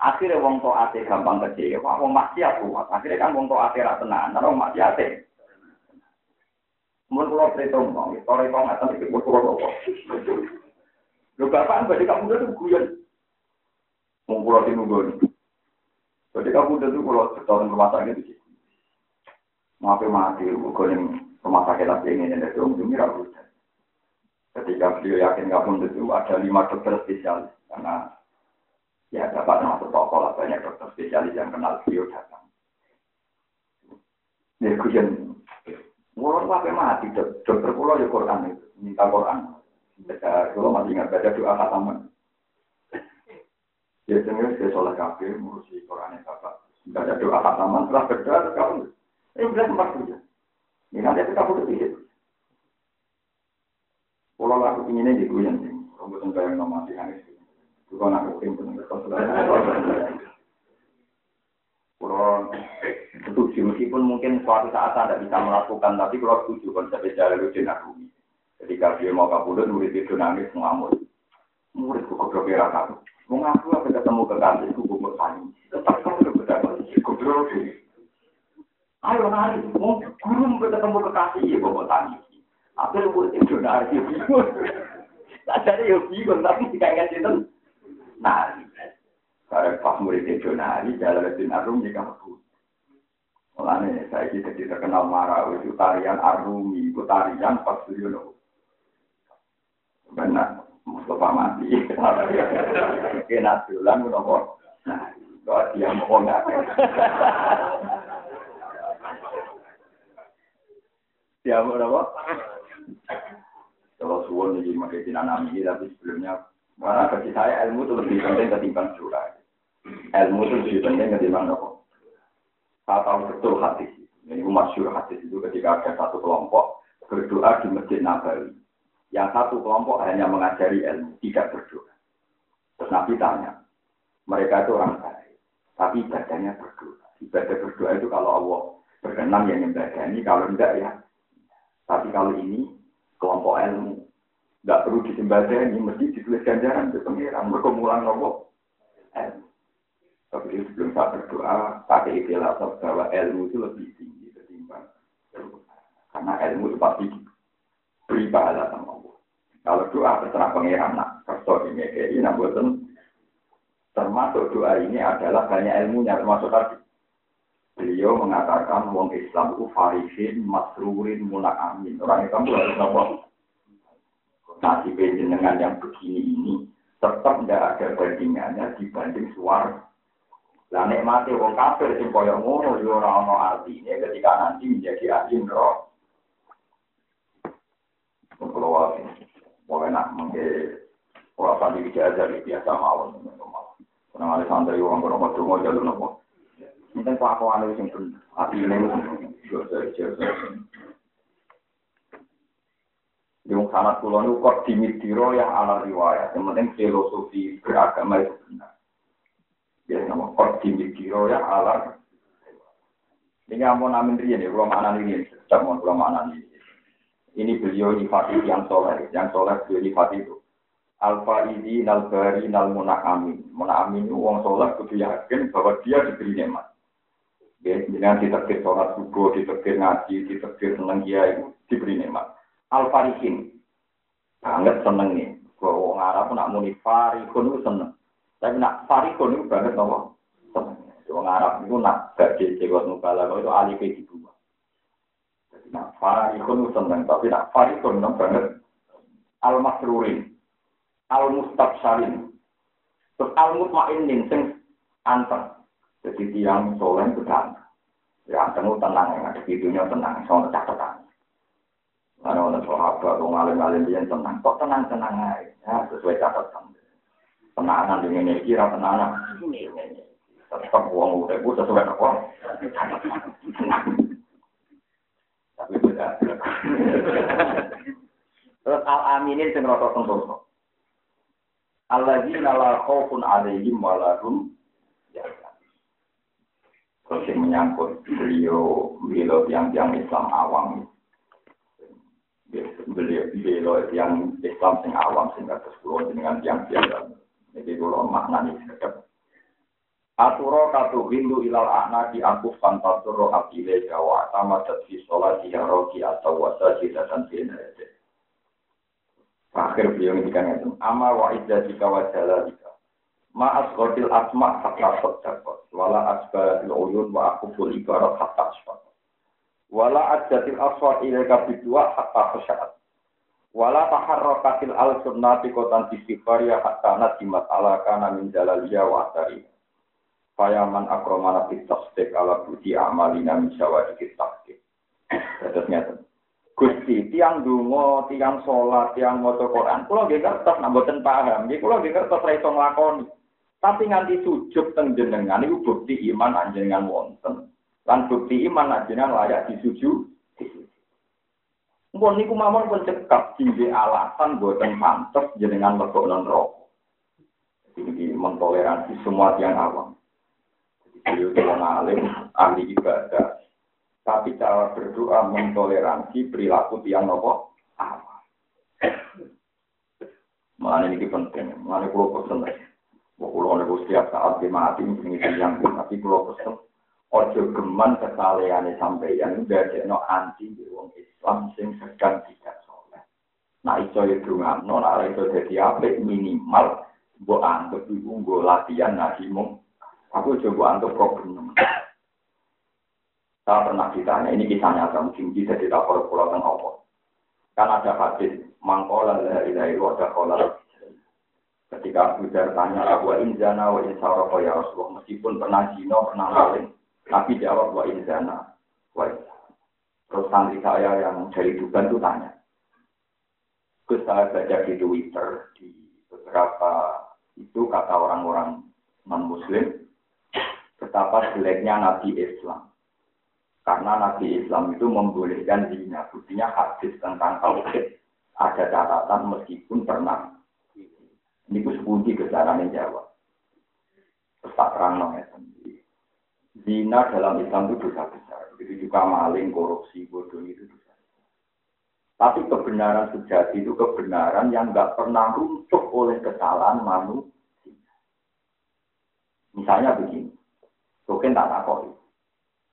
Akhirnya wong toat gampang kecewa, wong maksiat kuat. Akhirnya kan wong toat ra tenan, wong maksiat. Mun kula perhitung, sore kok ngaten iki kula kok. Lho bapak badhe kamu itu guyon. Wong kula nunggu. Jadi kamu tuh kalau setahun rumah sakit di sini. Maaf mati, bukan rumah sakit lagi ini ada dong, demi ragu. Ketika beliau yakin kamu itu ada lima dokter spesialis karena ya dapat masuk toko lah banyak dokter spesialis yang kenal beliau datang. Ya kujen, Mulai sampai mati, dokter pulau ya Quran itu, minta Quran. Baca, kalau masih ingat baca doa khataman. Biasanya saya sholat kafir, ngurusi Quran yang bapak. Tidak ada doa setelah berdoa, terus kamu. Eh, udah tempat saja. Ini nanti kita butuh pikir. Kalau aku inginnya di gue yang rambut yang si Hanis. Itu kan aku ingin pun Kalau setuju, meskipun mungkin suatu saat tidak bisa melakukan, tapi kalau setuju konsep jalan lucu Rumi. Ketika dia mau kabulun, murid itu nangis mengamuk. Murid kok goblok kamu. Wong aku apa ketemu kekasih ku gue tani. Tetap kamu udah berdapat goblok. Ayo nari, mau guru ketemu kekasih ya gue tani. Apa lu buat itu nari? Tak ada yang bingung tapi tidak ingat itu nari. Karena pas murid itu nari, jalan itu narum jika aku. Mulanya saya kita terkenal marah itu tarian arumi, itu tarian pas dulu. Benar. Mustafa mati. Kena dolan? Nah, kok dia mau enggak. Dia mau apa? Kalau suwon jadi makai dinanami, tapi sebelumnya karena bagi saya ilmu itu lebih penting ketimbang curah. Ilmu itu lebih penting ketimbang apa? Saya tahu betul hati. Ini masyur hati itu ketika ada satu kelompok berdoa di Masjid Nabawi. Yang satu kelompok hanya mengajari ilmu, tidak berdoa. Terus Nabi tanya, mereka itu orang baik, tapi ibadahnya berdoa. Ibadah berdoa itu kalau Allah berkenan yang ini, kalau enggak ya. Tapi kalau ini kelompok ilmu, enggak perlu ini mesti ditulis ganjaran ke pengiran, berkumulan Allah. Ilmu. Tapi sebelum saya berdoa, pakai istilah bahwa ilmu itu lebih tinggi ketimbang Karena ilmu itu pasti beribadah sama Allah. Kalau doa terserah pangeran nak ini kayak ini buatan termasuk doa ini adalah banyak ilmunya termasuk tadi beliau mengatakan wong Islam itu farisin, masrurin, mulak amin. Orang Islam itu harus nopo. Nasib dengan yang begini ini tetap tidak ada bandingannya dibanding suara. Lah nikmati wong kafir sing kaya ngono yo ora ana artine ketika nanti menjadi ahli neraka. Kalau mau enak mungkin kalau santri biasa biasa mawon. Karena ada santri orang berapa cuma jalur nopo. Ini kan aku anu sing pun hati ini Yung sanat kulo nu kok dimitiro ya ala riwayat. Yang penting filosofi beragama itu benar. Ya nama kok dimitiro ya ala ini amun amin rian ya, kalau mana ini, sedang mau kalau ini. Ini beliau nyifati yang soleh, yang soleh beliau nyifati itu. Alfa ini nalbari nal amin. amin itu wong soleh kudu yakin bahwa dia diberi nikmat. Ya, dengan ditekir sholat subuh, ditekir ngaji, ditekir seneng dia itu diberi nikmat. Alfarihin, banget seneng nih. Kalau orang Arab nak muni farikun itu seneng. Tapi nak farikun itu banget nopo seneng. Orang Arab itu nak gak di nubala, itu alif itu Nah, farikun seneng, tapi nak farikun seneng banget. Al-masrurin, al-mustabsharin, terus al-mutmainin, sing anteng. Jadi tiang soleh itu tenang. Ya, temu tenang, yang ada videonya tenang, soal catatan. Karena orang sahabat, orang alim-alim dia tenang, kok tenang-tenang aja, ya, sesuai catatan. Tenangan dengan ini, kira tenangan. Tetap uang udah, sesuai apa? Tapi beda. Terus al-aminin sing rata sentosa. Alladzina la khaufun alaihim wa lahum Terus yang menyangkut beliau, beliau yang-yang Islam awam. Beliau, beliau yang Islam sing awam, sehingga terus dengan yang biasa. Jadi kalau maknanya sedap. Aturo katu hindu ilal anaki aku fantasuro abile jawa sama jadi sholat dia roki atau wasa jida dan Akhir beliau ngendikan itu, ama wa jika wa jalalika. Ma asqatil asma hatta sadaqat. Wala asbaratil uyun wa akuful ibarat hatta asfat. Wala adjatil aswat ilaika bidua hatta khasyaat. Wala taharrakatil al sunnati kotan istighfariya hatta nadimat ala kana min jalaliya wa asari. Fayaman akromana fit tasdik ala budi amalina min syawadikit tasdik. Terus nyata. Gusti, tiang dungo, tiang sholat, tiang motor Quran, kalau nggih kertas nak mboten paham, nggih kula nggih kertas ra nglakoni. Tapi nganti sujud teng jenengan iku bukti iman anjenengan wonten. Lan bukti iman anjenengan layak disujud. Mpun niku mawon pun cekap dingge alasan boten pantes jenengan lebok non rokok. Jadi mentoleransi semua tiang awam. Beliau alim, ahli ibadah, tapi cara berdoa mentoleransi perilaku tiang nopo awal. Mana ini penting, mana pulau pesen. Pulau nopo setiap saat di mati ini yang tapi pulau pesen. Ojo geman kesalehan sampeyan udah no anti di Islam sing sedang tidak soleh. Nah itu ya dungan, non ada itu jadi apa minimal bu antuk ibu bu latihan nasi mung. Aku coba antuk problem. Saya pernah ditanya, ini kisah nyata, mungkin bisa ditapor pulau tengah apa. Kan ada hadis, mangkola dari dari ada kola. Ketika Abu Dar tanya, Abu Inzana wa ya Rasulullah, meskipun pernah zino, pernah laling, tapi jawab wa Inzana wa Terus santri saya yang dari Duban itu tanya, Terus saya baca di Twitter, di beberapa itu kata orang-orang non-muslim, betapa jeleknya Nabi Islam. Karena Nabi Islam itu membolehkan zina. Buktinya hadis tentang tauhid. Ada catatan meskipun pernah. Ini ku kejaran yang Jawa. Terus tak terang Zina dalam Islam itu dosa besar. Itu juga maling, korupsi, bodoh itu dosa. Tapi kebenaran sejati itu kebenaran yang nggak pernah runtuh oleh kesalahan manusia. Misalnya begini, mungkin tak takut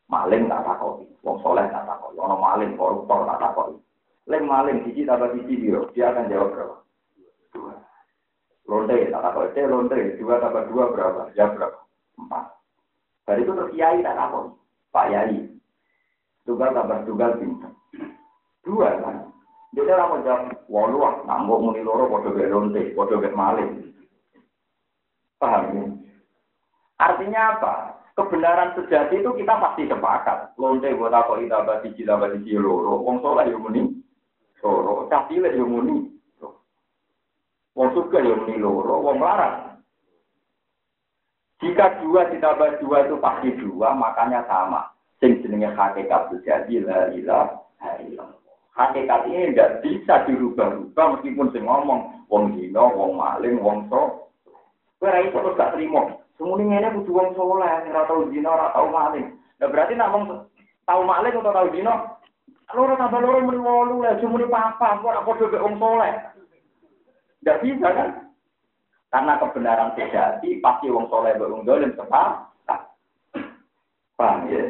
Maling tak takoi, wong soleh tak takoi, ono maling koruptor tak takoi. Leng maling siji tambah siji biro, dia akan jawab berapa? Lonte tak takoi, teh lonte dua tambah dua berapa? Ya berapa? Empat. Dari itu terus kiai tak takoi, Pak Yai. Tugal tambah tugal bintang. Dua kan? Dia orang jawab, walu ah, nanggung muni loro, bodoh be lonte, bodoh be maling. Paham ya? Artinya apa? Kebenaran sejati itu kita pasti sepakat. Lonte buat apa kita bati kita loro. Wong soleh yang muni loro. Lek yang muni. Wong suka yang muni loro. Wong larang. Jika dua ditambah dua itu pasti dua, makanya sama. Sing jenenge hakikat sejati la illallah. Hakikat ini tidak bisa dirubah-rubah meskipun sing ngomong wong dino, wong maling, wong so. Kowe ra iso gak. Semuanya ini butuh wong soleh, ora tau dino, ora tau maling. Nah berarti nak wong tau maling atau tau dino, loro tambah loro muni wolu lah, cuma papa, ora padha mek wong soleh. Tidak bisa kan? Karena kebenaran sejati pasti wong soleh wong dolim sepakat. Paham ya?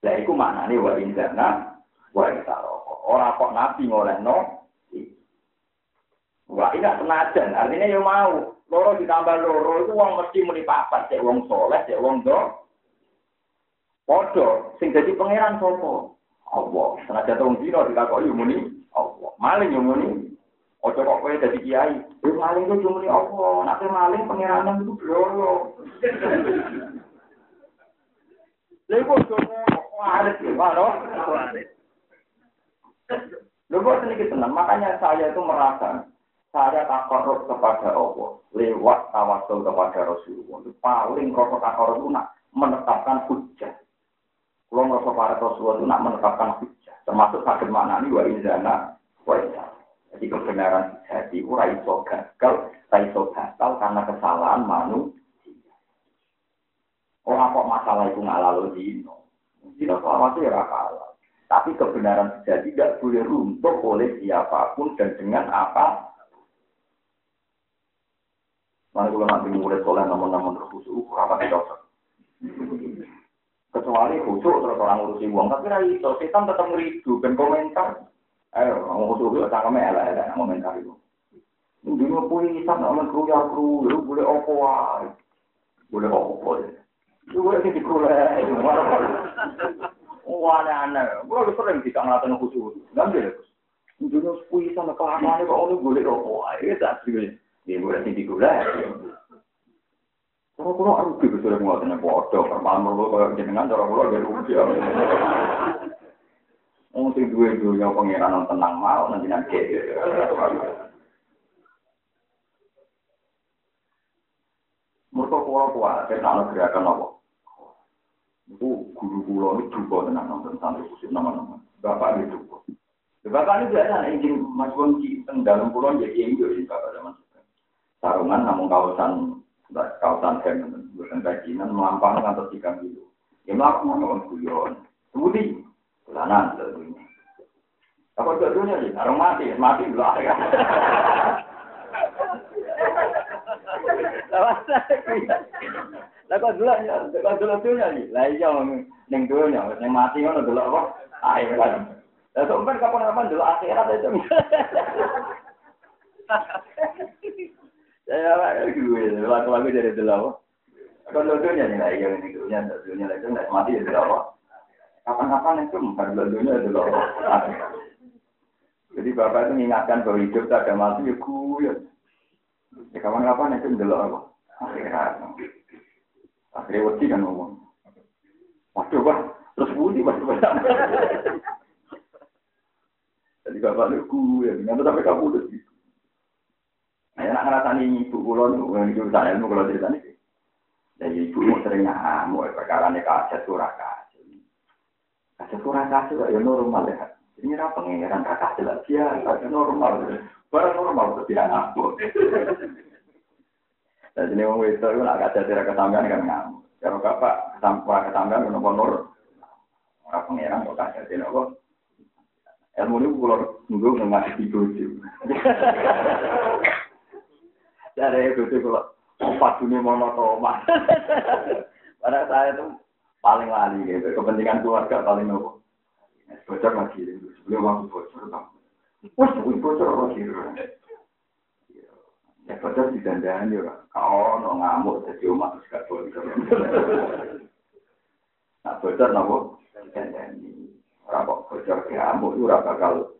Lah iku maknane wa indana wa isaro. Ora kok nabi ngolehno. Wah, ini senajan, artinya ya mau. Loro ditambah loro itu uang mesti muni papat. Cek wong soleh cek wong do. Podo sing jadi pangeran sopo? Allah. Senajan wong dino dikakoki muni Allah. Maling yo muni. Ojo kok kowe dadi kiai, yo maling ku cuma ni Allah, nek maling pangeran itu bloro. Lha iku waris ya, waris. Lho kok sedikit tenang, makanya saya itu merasa saya takarub kepada Allah lewat tawasul kepada Rasulullah. Itu paling rokok takarub itu nak menetapkan hujah. Kalau merasa para Rasulullah itu nak menetapkan hujah. Termasuk sakit mana ini wa izana wa izana. Jadi kebenaran jadi ura iso gagal, iso gagal karena kesalahan manusia. Orang kok masalah itu nggak lalu dino. Tidak selama itu ya kalah. Tapi kebenaran sejati tidak boleh runtuh oleh siapa pun dan dengan apa. Mana kalau nanti mulai soleh namun-namun terkhusus, apa tidak usah. Kecuali khusus terus orang ngurusi uang, tapi rai itu setan tetap ngeridu dan komentar. Ayo, orang khusus itu cangkeme elek elek komentar itu. Dulu pun hitam nak keruyar keruyar, boleh opo boleh opo ya. Itu boleh sih dikulai. Wah, aneh. Gue lebih sering tidak ngelakuin khusus. Ngambil ya, Dulu sepui sama kelakuannya kok orang boleh rokok. Itu tak. Dia boleh sih digulai. Kalau kalau aku juga sudah ngelakuin bodoh. Permalam lo kalau jenengan cara kalau dia rugi. Mungkin dua dunia pengiran tenang mau nanti nanti. Mereka kuat kuat, saya tahu gerakan apa. Itu guru guru ini juga tenang nonton santri khusus nama-nama. Bapak ini juga. Bapak ini biasa izin Mas Wongki dalam pulau jadi yang jadi bapak zaman Sarungan namun kawasan kawasan saya bukan kajian melampang kantor tiga gitu. Ya melakukan kawan guyon. Kemudian bulanan tentunya. Apa jadinya sih? Sarung mati, mati belah ya. Lah kok delok ya, kok delok dunya iki. Lah iya ning dunya, ning mati ngono delok apa? Ayo kan. Lah kapan-kapan delok akhirat itu. Lagu-lagu dari? Kok delok dunya nih lah iya ning dunya, dunya itu nek mati ya delok apa? Kapan-kapan itu bukan delok apa? Jadi bapak itu mengingatkan bahwa hidup tak ada mati ya gue. Ya kapan-kapan itu delok apa? Akhirat. Akhirnya wedi kan ngomong. Waduh, Pak. Terus budi, Pak. Jadi bapak lu gue, nggak sampai kamu udah gitu. Nah, enak ngerasani ibu kulon, yang itu urusan ilmu kalau cerita nih. Jadi ibu mau sering ngamuk, perkara nih kaset surah kaset. Kaset surah kaset ya normal ya. Ini apa pengeran kakak jelas ya, kaset normal. Barang normal, tapi ngamuk. Dan ini wong itu itu nak kaca tidak kesampean kan ngamuk. Kalau bapak kesampean kesampean kan nomor orang pangeran kok tidak kok. Ilmu ini kalau nunggu di bojo. Dari itu kalau empat dunia monotomas. Pada saya itu paling lali gitu. Kepentingan keluarga paling nopo. Bocor lagi. Sebelum waktu bocor. Wah, bocor lagi. Ya padahal di dandan ya, kau no ngamuk jadi umat terus gak boleh. Nah bocor nopo dandan ini, orang kok bocor ngamuk itu orang bakal.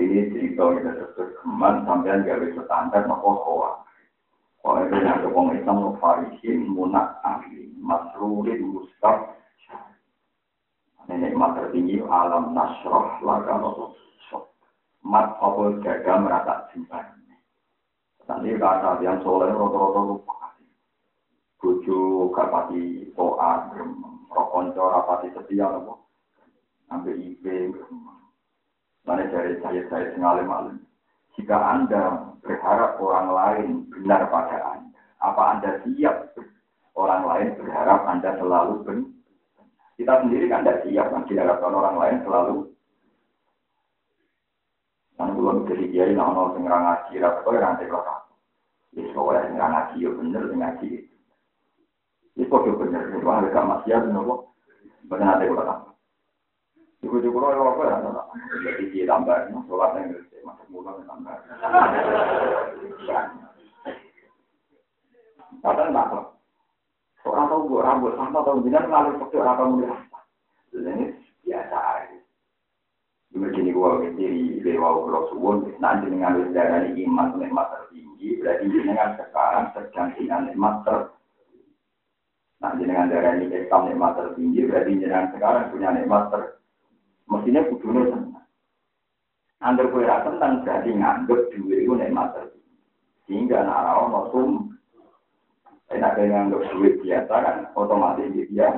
Jadi ini cerita kita terus keman sampai gawe standar nopo koa. Koa itu yang kepong Islam farisin munak ahli masrurin mustaf. Nenek mat tertinggi alam nasroh laga nopo mat apa jaga merata simpan. Nanti kata yang soleh roto-roto lupa. Buju kapati toa, rokonco rapati setia nopo. Sampai IP, mana dari saya saya sengalim malam. Jika anda berharap orang lain benar pada anda, apa anda siap orang lain berharap anda selalu benar? Kita sendiri kan tidak siap kan diharapkan orang lain selalu Kan belum jadi kiai nak ono sing ngaji, ra kok ora nanti. Wis kok ora sing ngaji yo bener ngaji. Wis kok bener, wae gak maksiat nopo. Bener nanti kok. Iku juga kalau apa ya, jadi dia tambah, sholat yang gede, masuk mulut tambah. Kadang nggak kok. Orang tahu gue rambut sama tahu jangan ngalir pakai orang kamu Ini biasa aja. Begini gua diri lewat kalau suwon, nanti dengan darah iman nikmat tertinggi, berarti dengan sekarang sedang dengan nikmat ter. Nah, dengan darah ini Islam nikmat tertinggi, berarti jenengan sekarang punya nikmat ter mestinya kudunya senang. Angger kue tentang berarti nganggep duit itu nikmat tertinggi. Sehingga anak orang sum, enak dengan nganggep duit biasa kan, otomatis dia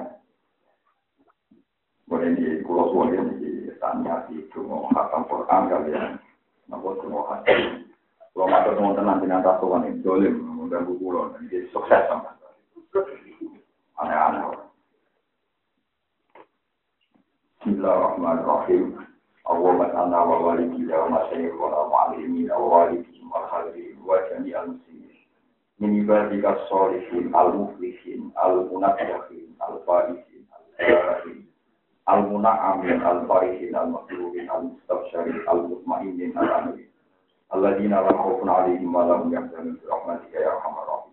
boleh di pulau suwon di tanya di cuma hakam Quran kalian, nopo cuma hakam. Kalau matur mau tenang dengan rasuan ini, dolim, pulau, jadi sukses sama. Aneh-aneh. Bismillahirrahmanirrahim. Allahumma salli wa walidina wa masyayikh wa mu'allimina wa walidina wa hadirin wa jami'al muslimin. Min ibadika sholihin al-muflihin al-munaffihin al-faihin al-faihin al-muna'amin al-farihin al-makruhin al-mustabshirin al-mutmainin al-amin. Alladzina khawfun 'alaihim wa lahum yahzanun rahmatika ya arhamar.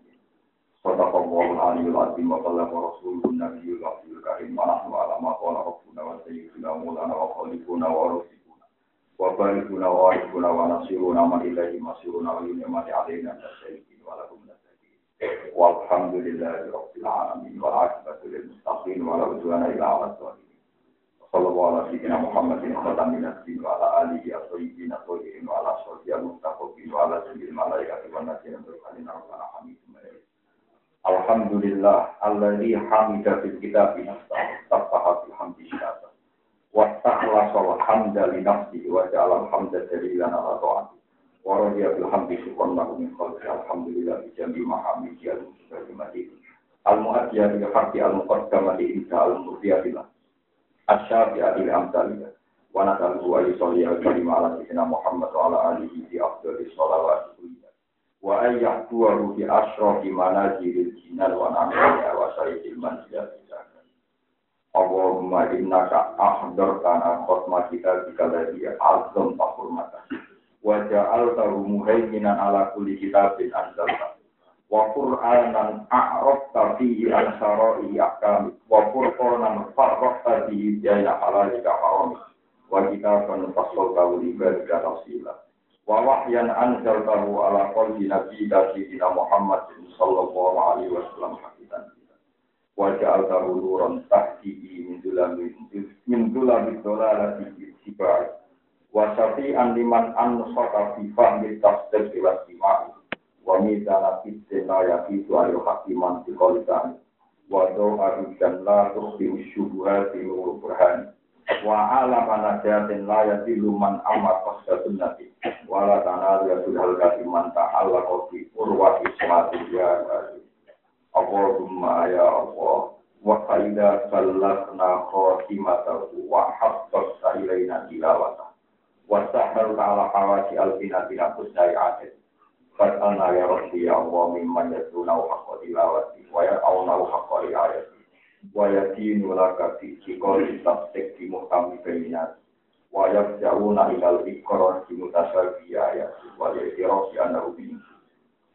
Sadaqallahul 'aliyyul 'azim wa ballaga rasulun nabiyyul rahimul karim. Wa nahnu 'ala ma qala rabbuna wa sayyiduna maulana wa khaliquna wa rasuluna wa barikuna wa warikuna wa man ilaihi masiruna wa yunimati 'alaina tasyaikin wa alamin. Lil muttaqin wa la udwana illa 'alal zalimin. Sallallahu alaihi wa Muhammadin khatamin nabiyyin wa ala alihi at-tayyibin at-tahirin Alhamdulillah alladzi hamida fil kitabi nafsahu tafaha fil hamdi syata. Wa ta'ala wa hamda li nafsihi wa ja'ala al-hamda dalilan ala ta'ati. Wa radiya bil hamdi syukran lahu min khalqi alhamdulillah bi jami mahamidi al-muslimati al-mu'adiyah bi haqqi al-muqaddamati inta al-murdiyatillah asyafi'ati amsaliyah wa nasaluhu wa yusalli al-karim ala sayyidina Muhammad wa ala alihi fi afdhalis sholawat wa ayyahtuhu fi asrafi manajiril jinan wa namiya wa sayyidil manzilat Allahumma innaka ahdartana khutma kita bika ladhi azam tahurmata wa ja'altahu muhaiminan ala kulli kitabin anzalta. Wa qur'anan a'rafta fihi an syara'i ahkam. Wa qur'anan farraqta fihi bayna halalika haram. Wa kitaban fassaltahu li ibadika tafsila wa wahyan anzaltahu ala qalbi nabiyyika sayyidina Muhammad sallallahu alaihi wasallam hakikan wa ja'altahu nuran tahtihi min dhulami min dhulami dhalalati sibai wa syafi'an liman ansaka fi fahmi tafsir wa istima'i. Wa mizana fitin la yakitu ayu hakiman di kolisan wa doa dan la tukhti usyubuhati nuru burhani wa ala manajatin la yadilu man amat pasca sunnati wa la tanal ya sudhal kasiman ta'ala kofi urwati semati ya Allahumma ya Allah. Wa qaida sallatna khotimatahu wa habbas ilaina tilawata. Wa sahal ta'ala hawasi al-binatina kusnai adil Fatana ya Rabbi ya Allah mimman yadunau haqqa tilawati wa ya'aunau haqqa riayati wa yadinu laka fi cikori tabsik di muhtami bainat wa yabja'una ilal ikrar di mutasabi ayati wa yadirofi anahu bin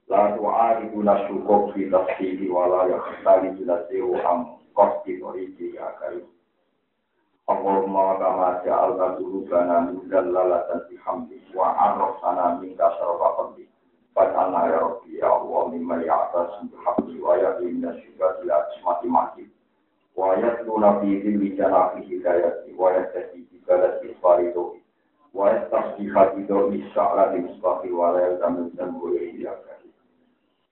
la tu'aribuna syukuk fi tafsiri wa la yakhtali bila sewu am kosti toriji karim Allahumma kama ja'alna dulubana min dallalatan bihamdi wa arrafsana min kasarwa qabdi Fatana ya Rabbi ya Allah mimma ya'tas bihamdi wa ya'inna syuka bila asmati mati. Wa yatluna fi dhilli janafi hidayati wa yastasi bi balati faridohi. Wa yastasbi hadido isya'la di musbahi wa la yalzamu zambu iliyakari.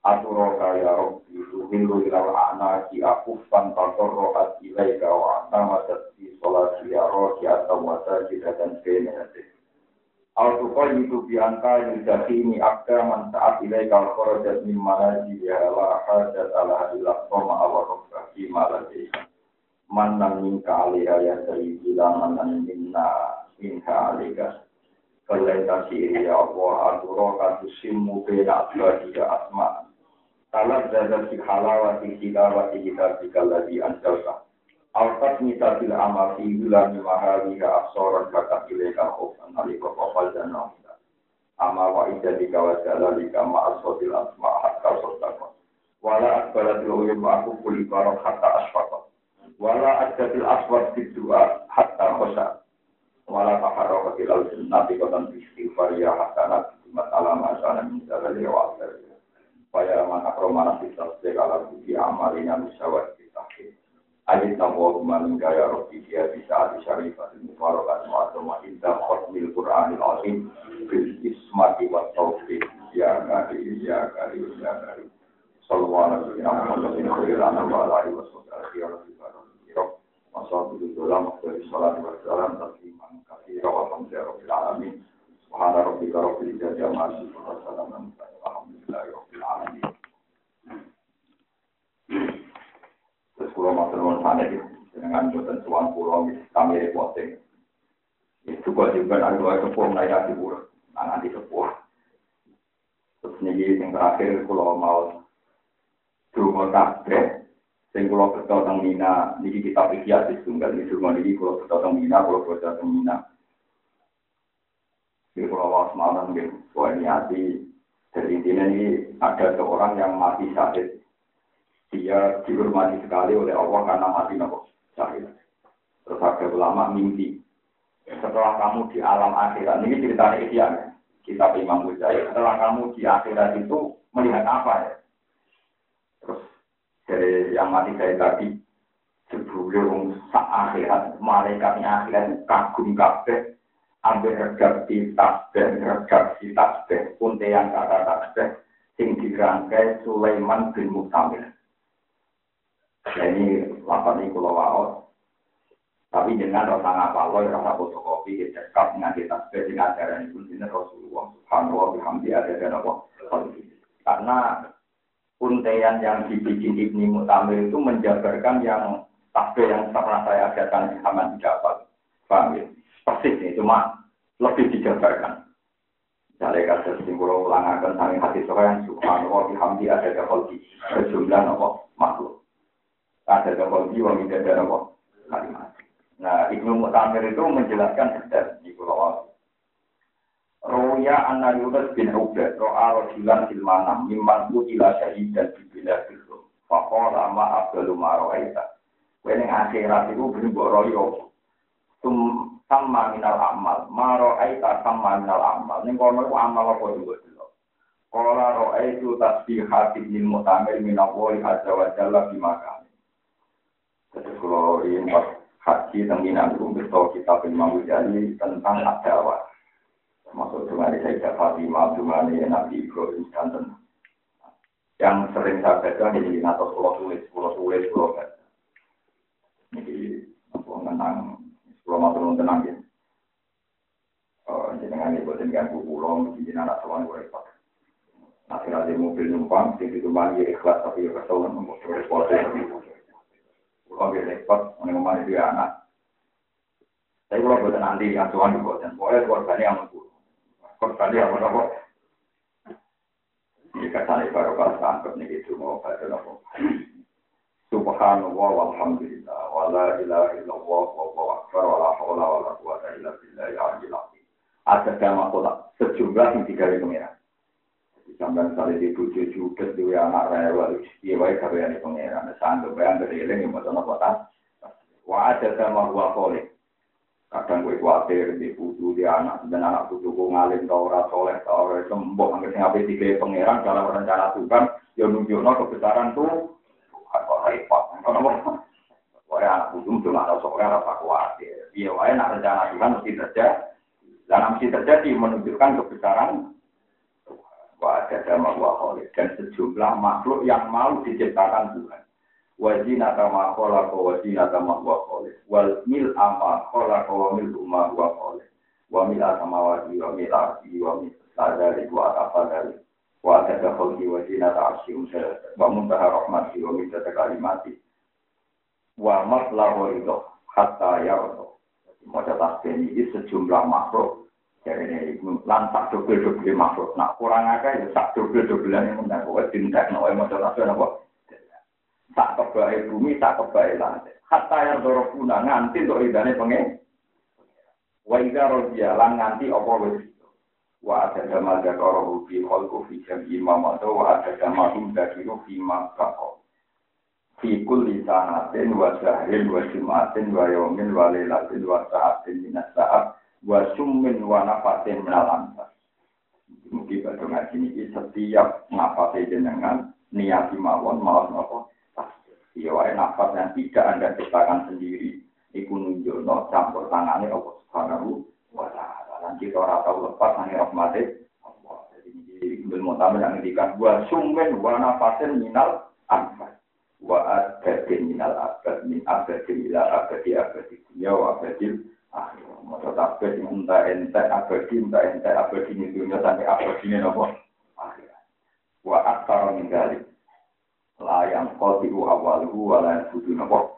Aturoka ya Rabbi tuhillu ilal a'naki akufan tatorrohat ilaika wa a'namadat fi sholati ya rohi atau wasajidatan benedek. Al-Tuqay itu biangka yudhakini akka man saat ilai kal kharajat min manaji ya la hajat ala ilah koma awa rokka fi malajih man nam minka alaiha ya sayyidi la man nam minna minka alaiha Kalaita siri ya Allah aduro katusimu bena abadi ya asma Salat zadat si halawati tilawati kita bika ladhi anjalta Alfat nita bil amal fi hulami mahariha absoran kata ilaika khofan alika kofal dan nafsa. Ama wa ida dika wa jalalika ma aswadil asma hatta sotaka. Wala akbalatil uyum wa aku kuli barok hatta asfaka. Wala adjatil aswad bidua hatta khosa. Wala taharrokatil al-sunnati kotan istighfar ya hatta nabi masalah masana min jalali wa asari. Faya man fitas dekala budi amalinya misawat bitahid. Ayat nawa kumanin gaya rofi dia bisa di syarifat mubarokat mu'adzama indah khutmil Qur'anil azim bil ismati wa taufiq ya kari ya kari ya kari sallallahu alaihi wa sallam khairan wa alihi wa sahbihi wa sallam wa sallallahu alaihi wa sallam tasliman katsira wa hamdallahi alamin subhana rabbika rabbil izzati amma yasifun wa salamun alhamdulillahi rabbil alamin Terus kalau matur nuwun sana gitu, dengan boten tuan pulau kami reporting. Itu kok juga ada dua sepuh naik hati pulau, nanti sepuh. Terus nih yang terakhir kalau mau Dungo kabeh, sing kula beto teng Mina, niki kitab ikhya ditunggal iki dungo niki kula beto teng Mina, kula beto teng Mina. Ini kula was malam nggih, kula niati jadi intinya ini ada seorang yang mati sakit dia dihormati sekali oleh Allah karena mati nopo syahid. Terus ada ulama mimpi setelah kamu di alam akhirat ini cerita Ihya ya. kita Imam Ghazali setelah kamu di akhirat itu melihat apa ya terus dari yang mati saya tadi sebelum saat akhirat malaikatnya akhirat kagum kabeh ambil redaksi tasbih redaksi tasbih yang kata tasbih sing dirangkai Sulaiman bin Mutamir ini lapan ini kalau waos. Tapi dengan rasa ngapalo, rasa fotokopi, cekap dengan kita sebagai ajaran itu ini Rasulullah Subhanahu bihamdi ada dan apa. Karena untean yang dibikin Ibni Mutamir itu menjabarkan yang tasbih yang pernah saya ajarkan sama didapat. Paham ya? Persis nih, cuma lebih dijabarkan. Misalnya kasus simbol ulang akan saling hati seorang subhanallah bihamdi ada di sejumlah nopo makhluk ada kapal jiwa tidak ada apa kalimat. Nah, Ibnu Mu'tamir itu menjelaskan detail di Pulau Roya anna Yunus bin Ubaid ro'a rojilan silmanam mimman utila syahidan bila bilu. Fakola ma abdalu ma ro'aita. Akhirat itu berimbok royo. Tum sama minal amal. Ma ro'aita sama minal amal. Ini kono itu amal apa juga dulu. Kala ro'aitu tasbihat ibn Mu'tamir minawwali azza wa jalla bimakan. Jadi kalau ini pas haji tentang itu bertahu kita Imam Ghazali tentang adawa. Termasuk dengan Sayyidah Fatimah, dengan Nabi Ibrahim dan yang sering saya baca di atau pulau tulis, pulau tulis, pulau baca. Ini apa tentang pulau matur tenang ya. Oh, jenengan ibu dengan bu pulau, mungkin anak tuan gue repot. Nanti ada mobil numpang, di situ mandi ikhlas tapi kesel, mau repot. Kalau dia repot, dia anak. Tapi kalau buat nanti yang Tuhan dibuatkan, boleh korban yang. Korban yang mampu. Ini kata ini baru kalau sangkep nih mau baca nopo. Subhanallah walhamdulillah wa la ilaha illallah wallahu akbar wa la haula wa la quwata illa billahi al-aliyyil azim. Ada sama kota sejumlah yang tiga pengiran. Sampai sekali di buju juga dua anak rewel, iya baik karyani pangeran. Sanggup bayang dari ini yang mau kota. Wah ada sama gua kole. Kadang gue khawatir di buju di anak dan anak buju gue ngalim tau ora soleh tau ora sembuh hampir ngapain tiga pangeran dalam rencana Tuhan yang nunjukno kebesaran tuh Tuhan kok repot. Wah anak buju tuh nggak tahu soleh apa khawatir. Iya wah nak rencana Tuhan mesti terjadi. Dan mesti terjadi menunjukkan kebesaran Wajah sama kholid dan sejumlah makhluk yang mau diciptakan Tuhan. Wajina kama khola ko wajina kama wa kholid. Wal mil ama khola ko wa mil umma wa kholid. Wa mil asama wajib wa mil arti wa mil sadari wa atafadari. Wa ada kholdi wajina ta'asyi wa muntaha rahmati wa mil kalimati. Wa matlahu itu hatta ya Allah. Mau tasbih ini sejumlah makhluk jadi lan tak dobel dobel makhluk. Nak kurang aja ya tak dobel dobelan yang menang. Kau tindak no emo jelas apa? Tak kebaik bumi, tak kebaik lantai. Hatta yang guna nganti untuk idane pengen. Wa ida rodia lan nganti apa wis Wa ada jamal dakaro fi khalqu fi jam'i mamatu wa ada jamal dakiru fi makako. Fi kulli sanatin wa syahrin wa jumatin wa yawmin wa lailatin wa sa'atin minas sa'at wa summin wa nafatin minal. Mungkin pada ngaji ini setiap nafas jenengan niat mawon malah nopo. piye wae nafas yang tidak anda ciptakan sendiri iku nunjukno campur tangane Allah Subhanahu wa taala. Lan kita ora tau lepas nang rahmate Allah. Jadi Ibnu Mu'tamir yang ngendikan wa summen wa nafasin minal anfas wa adadin minal abad min abadin ila abadi abadi dunia wa abadil akhir. Masa tabet yang entah ente abadi entah ente abadi ini dunia sampai abadi ini nopo akhir. Wa aktar min dalik. La yang qadiru awaluhu wa la yang nopo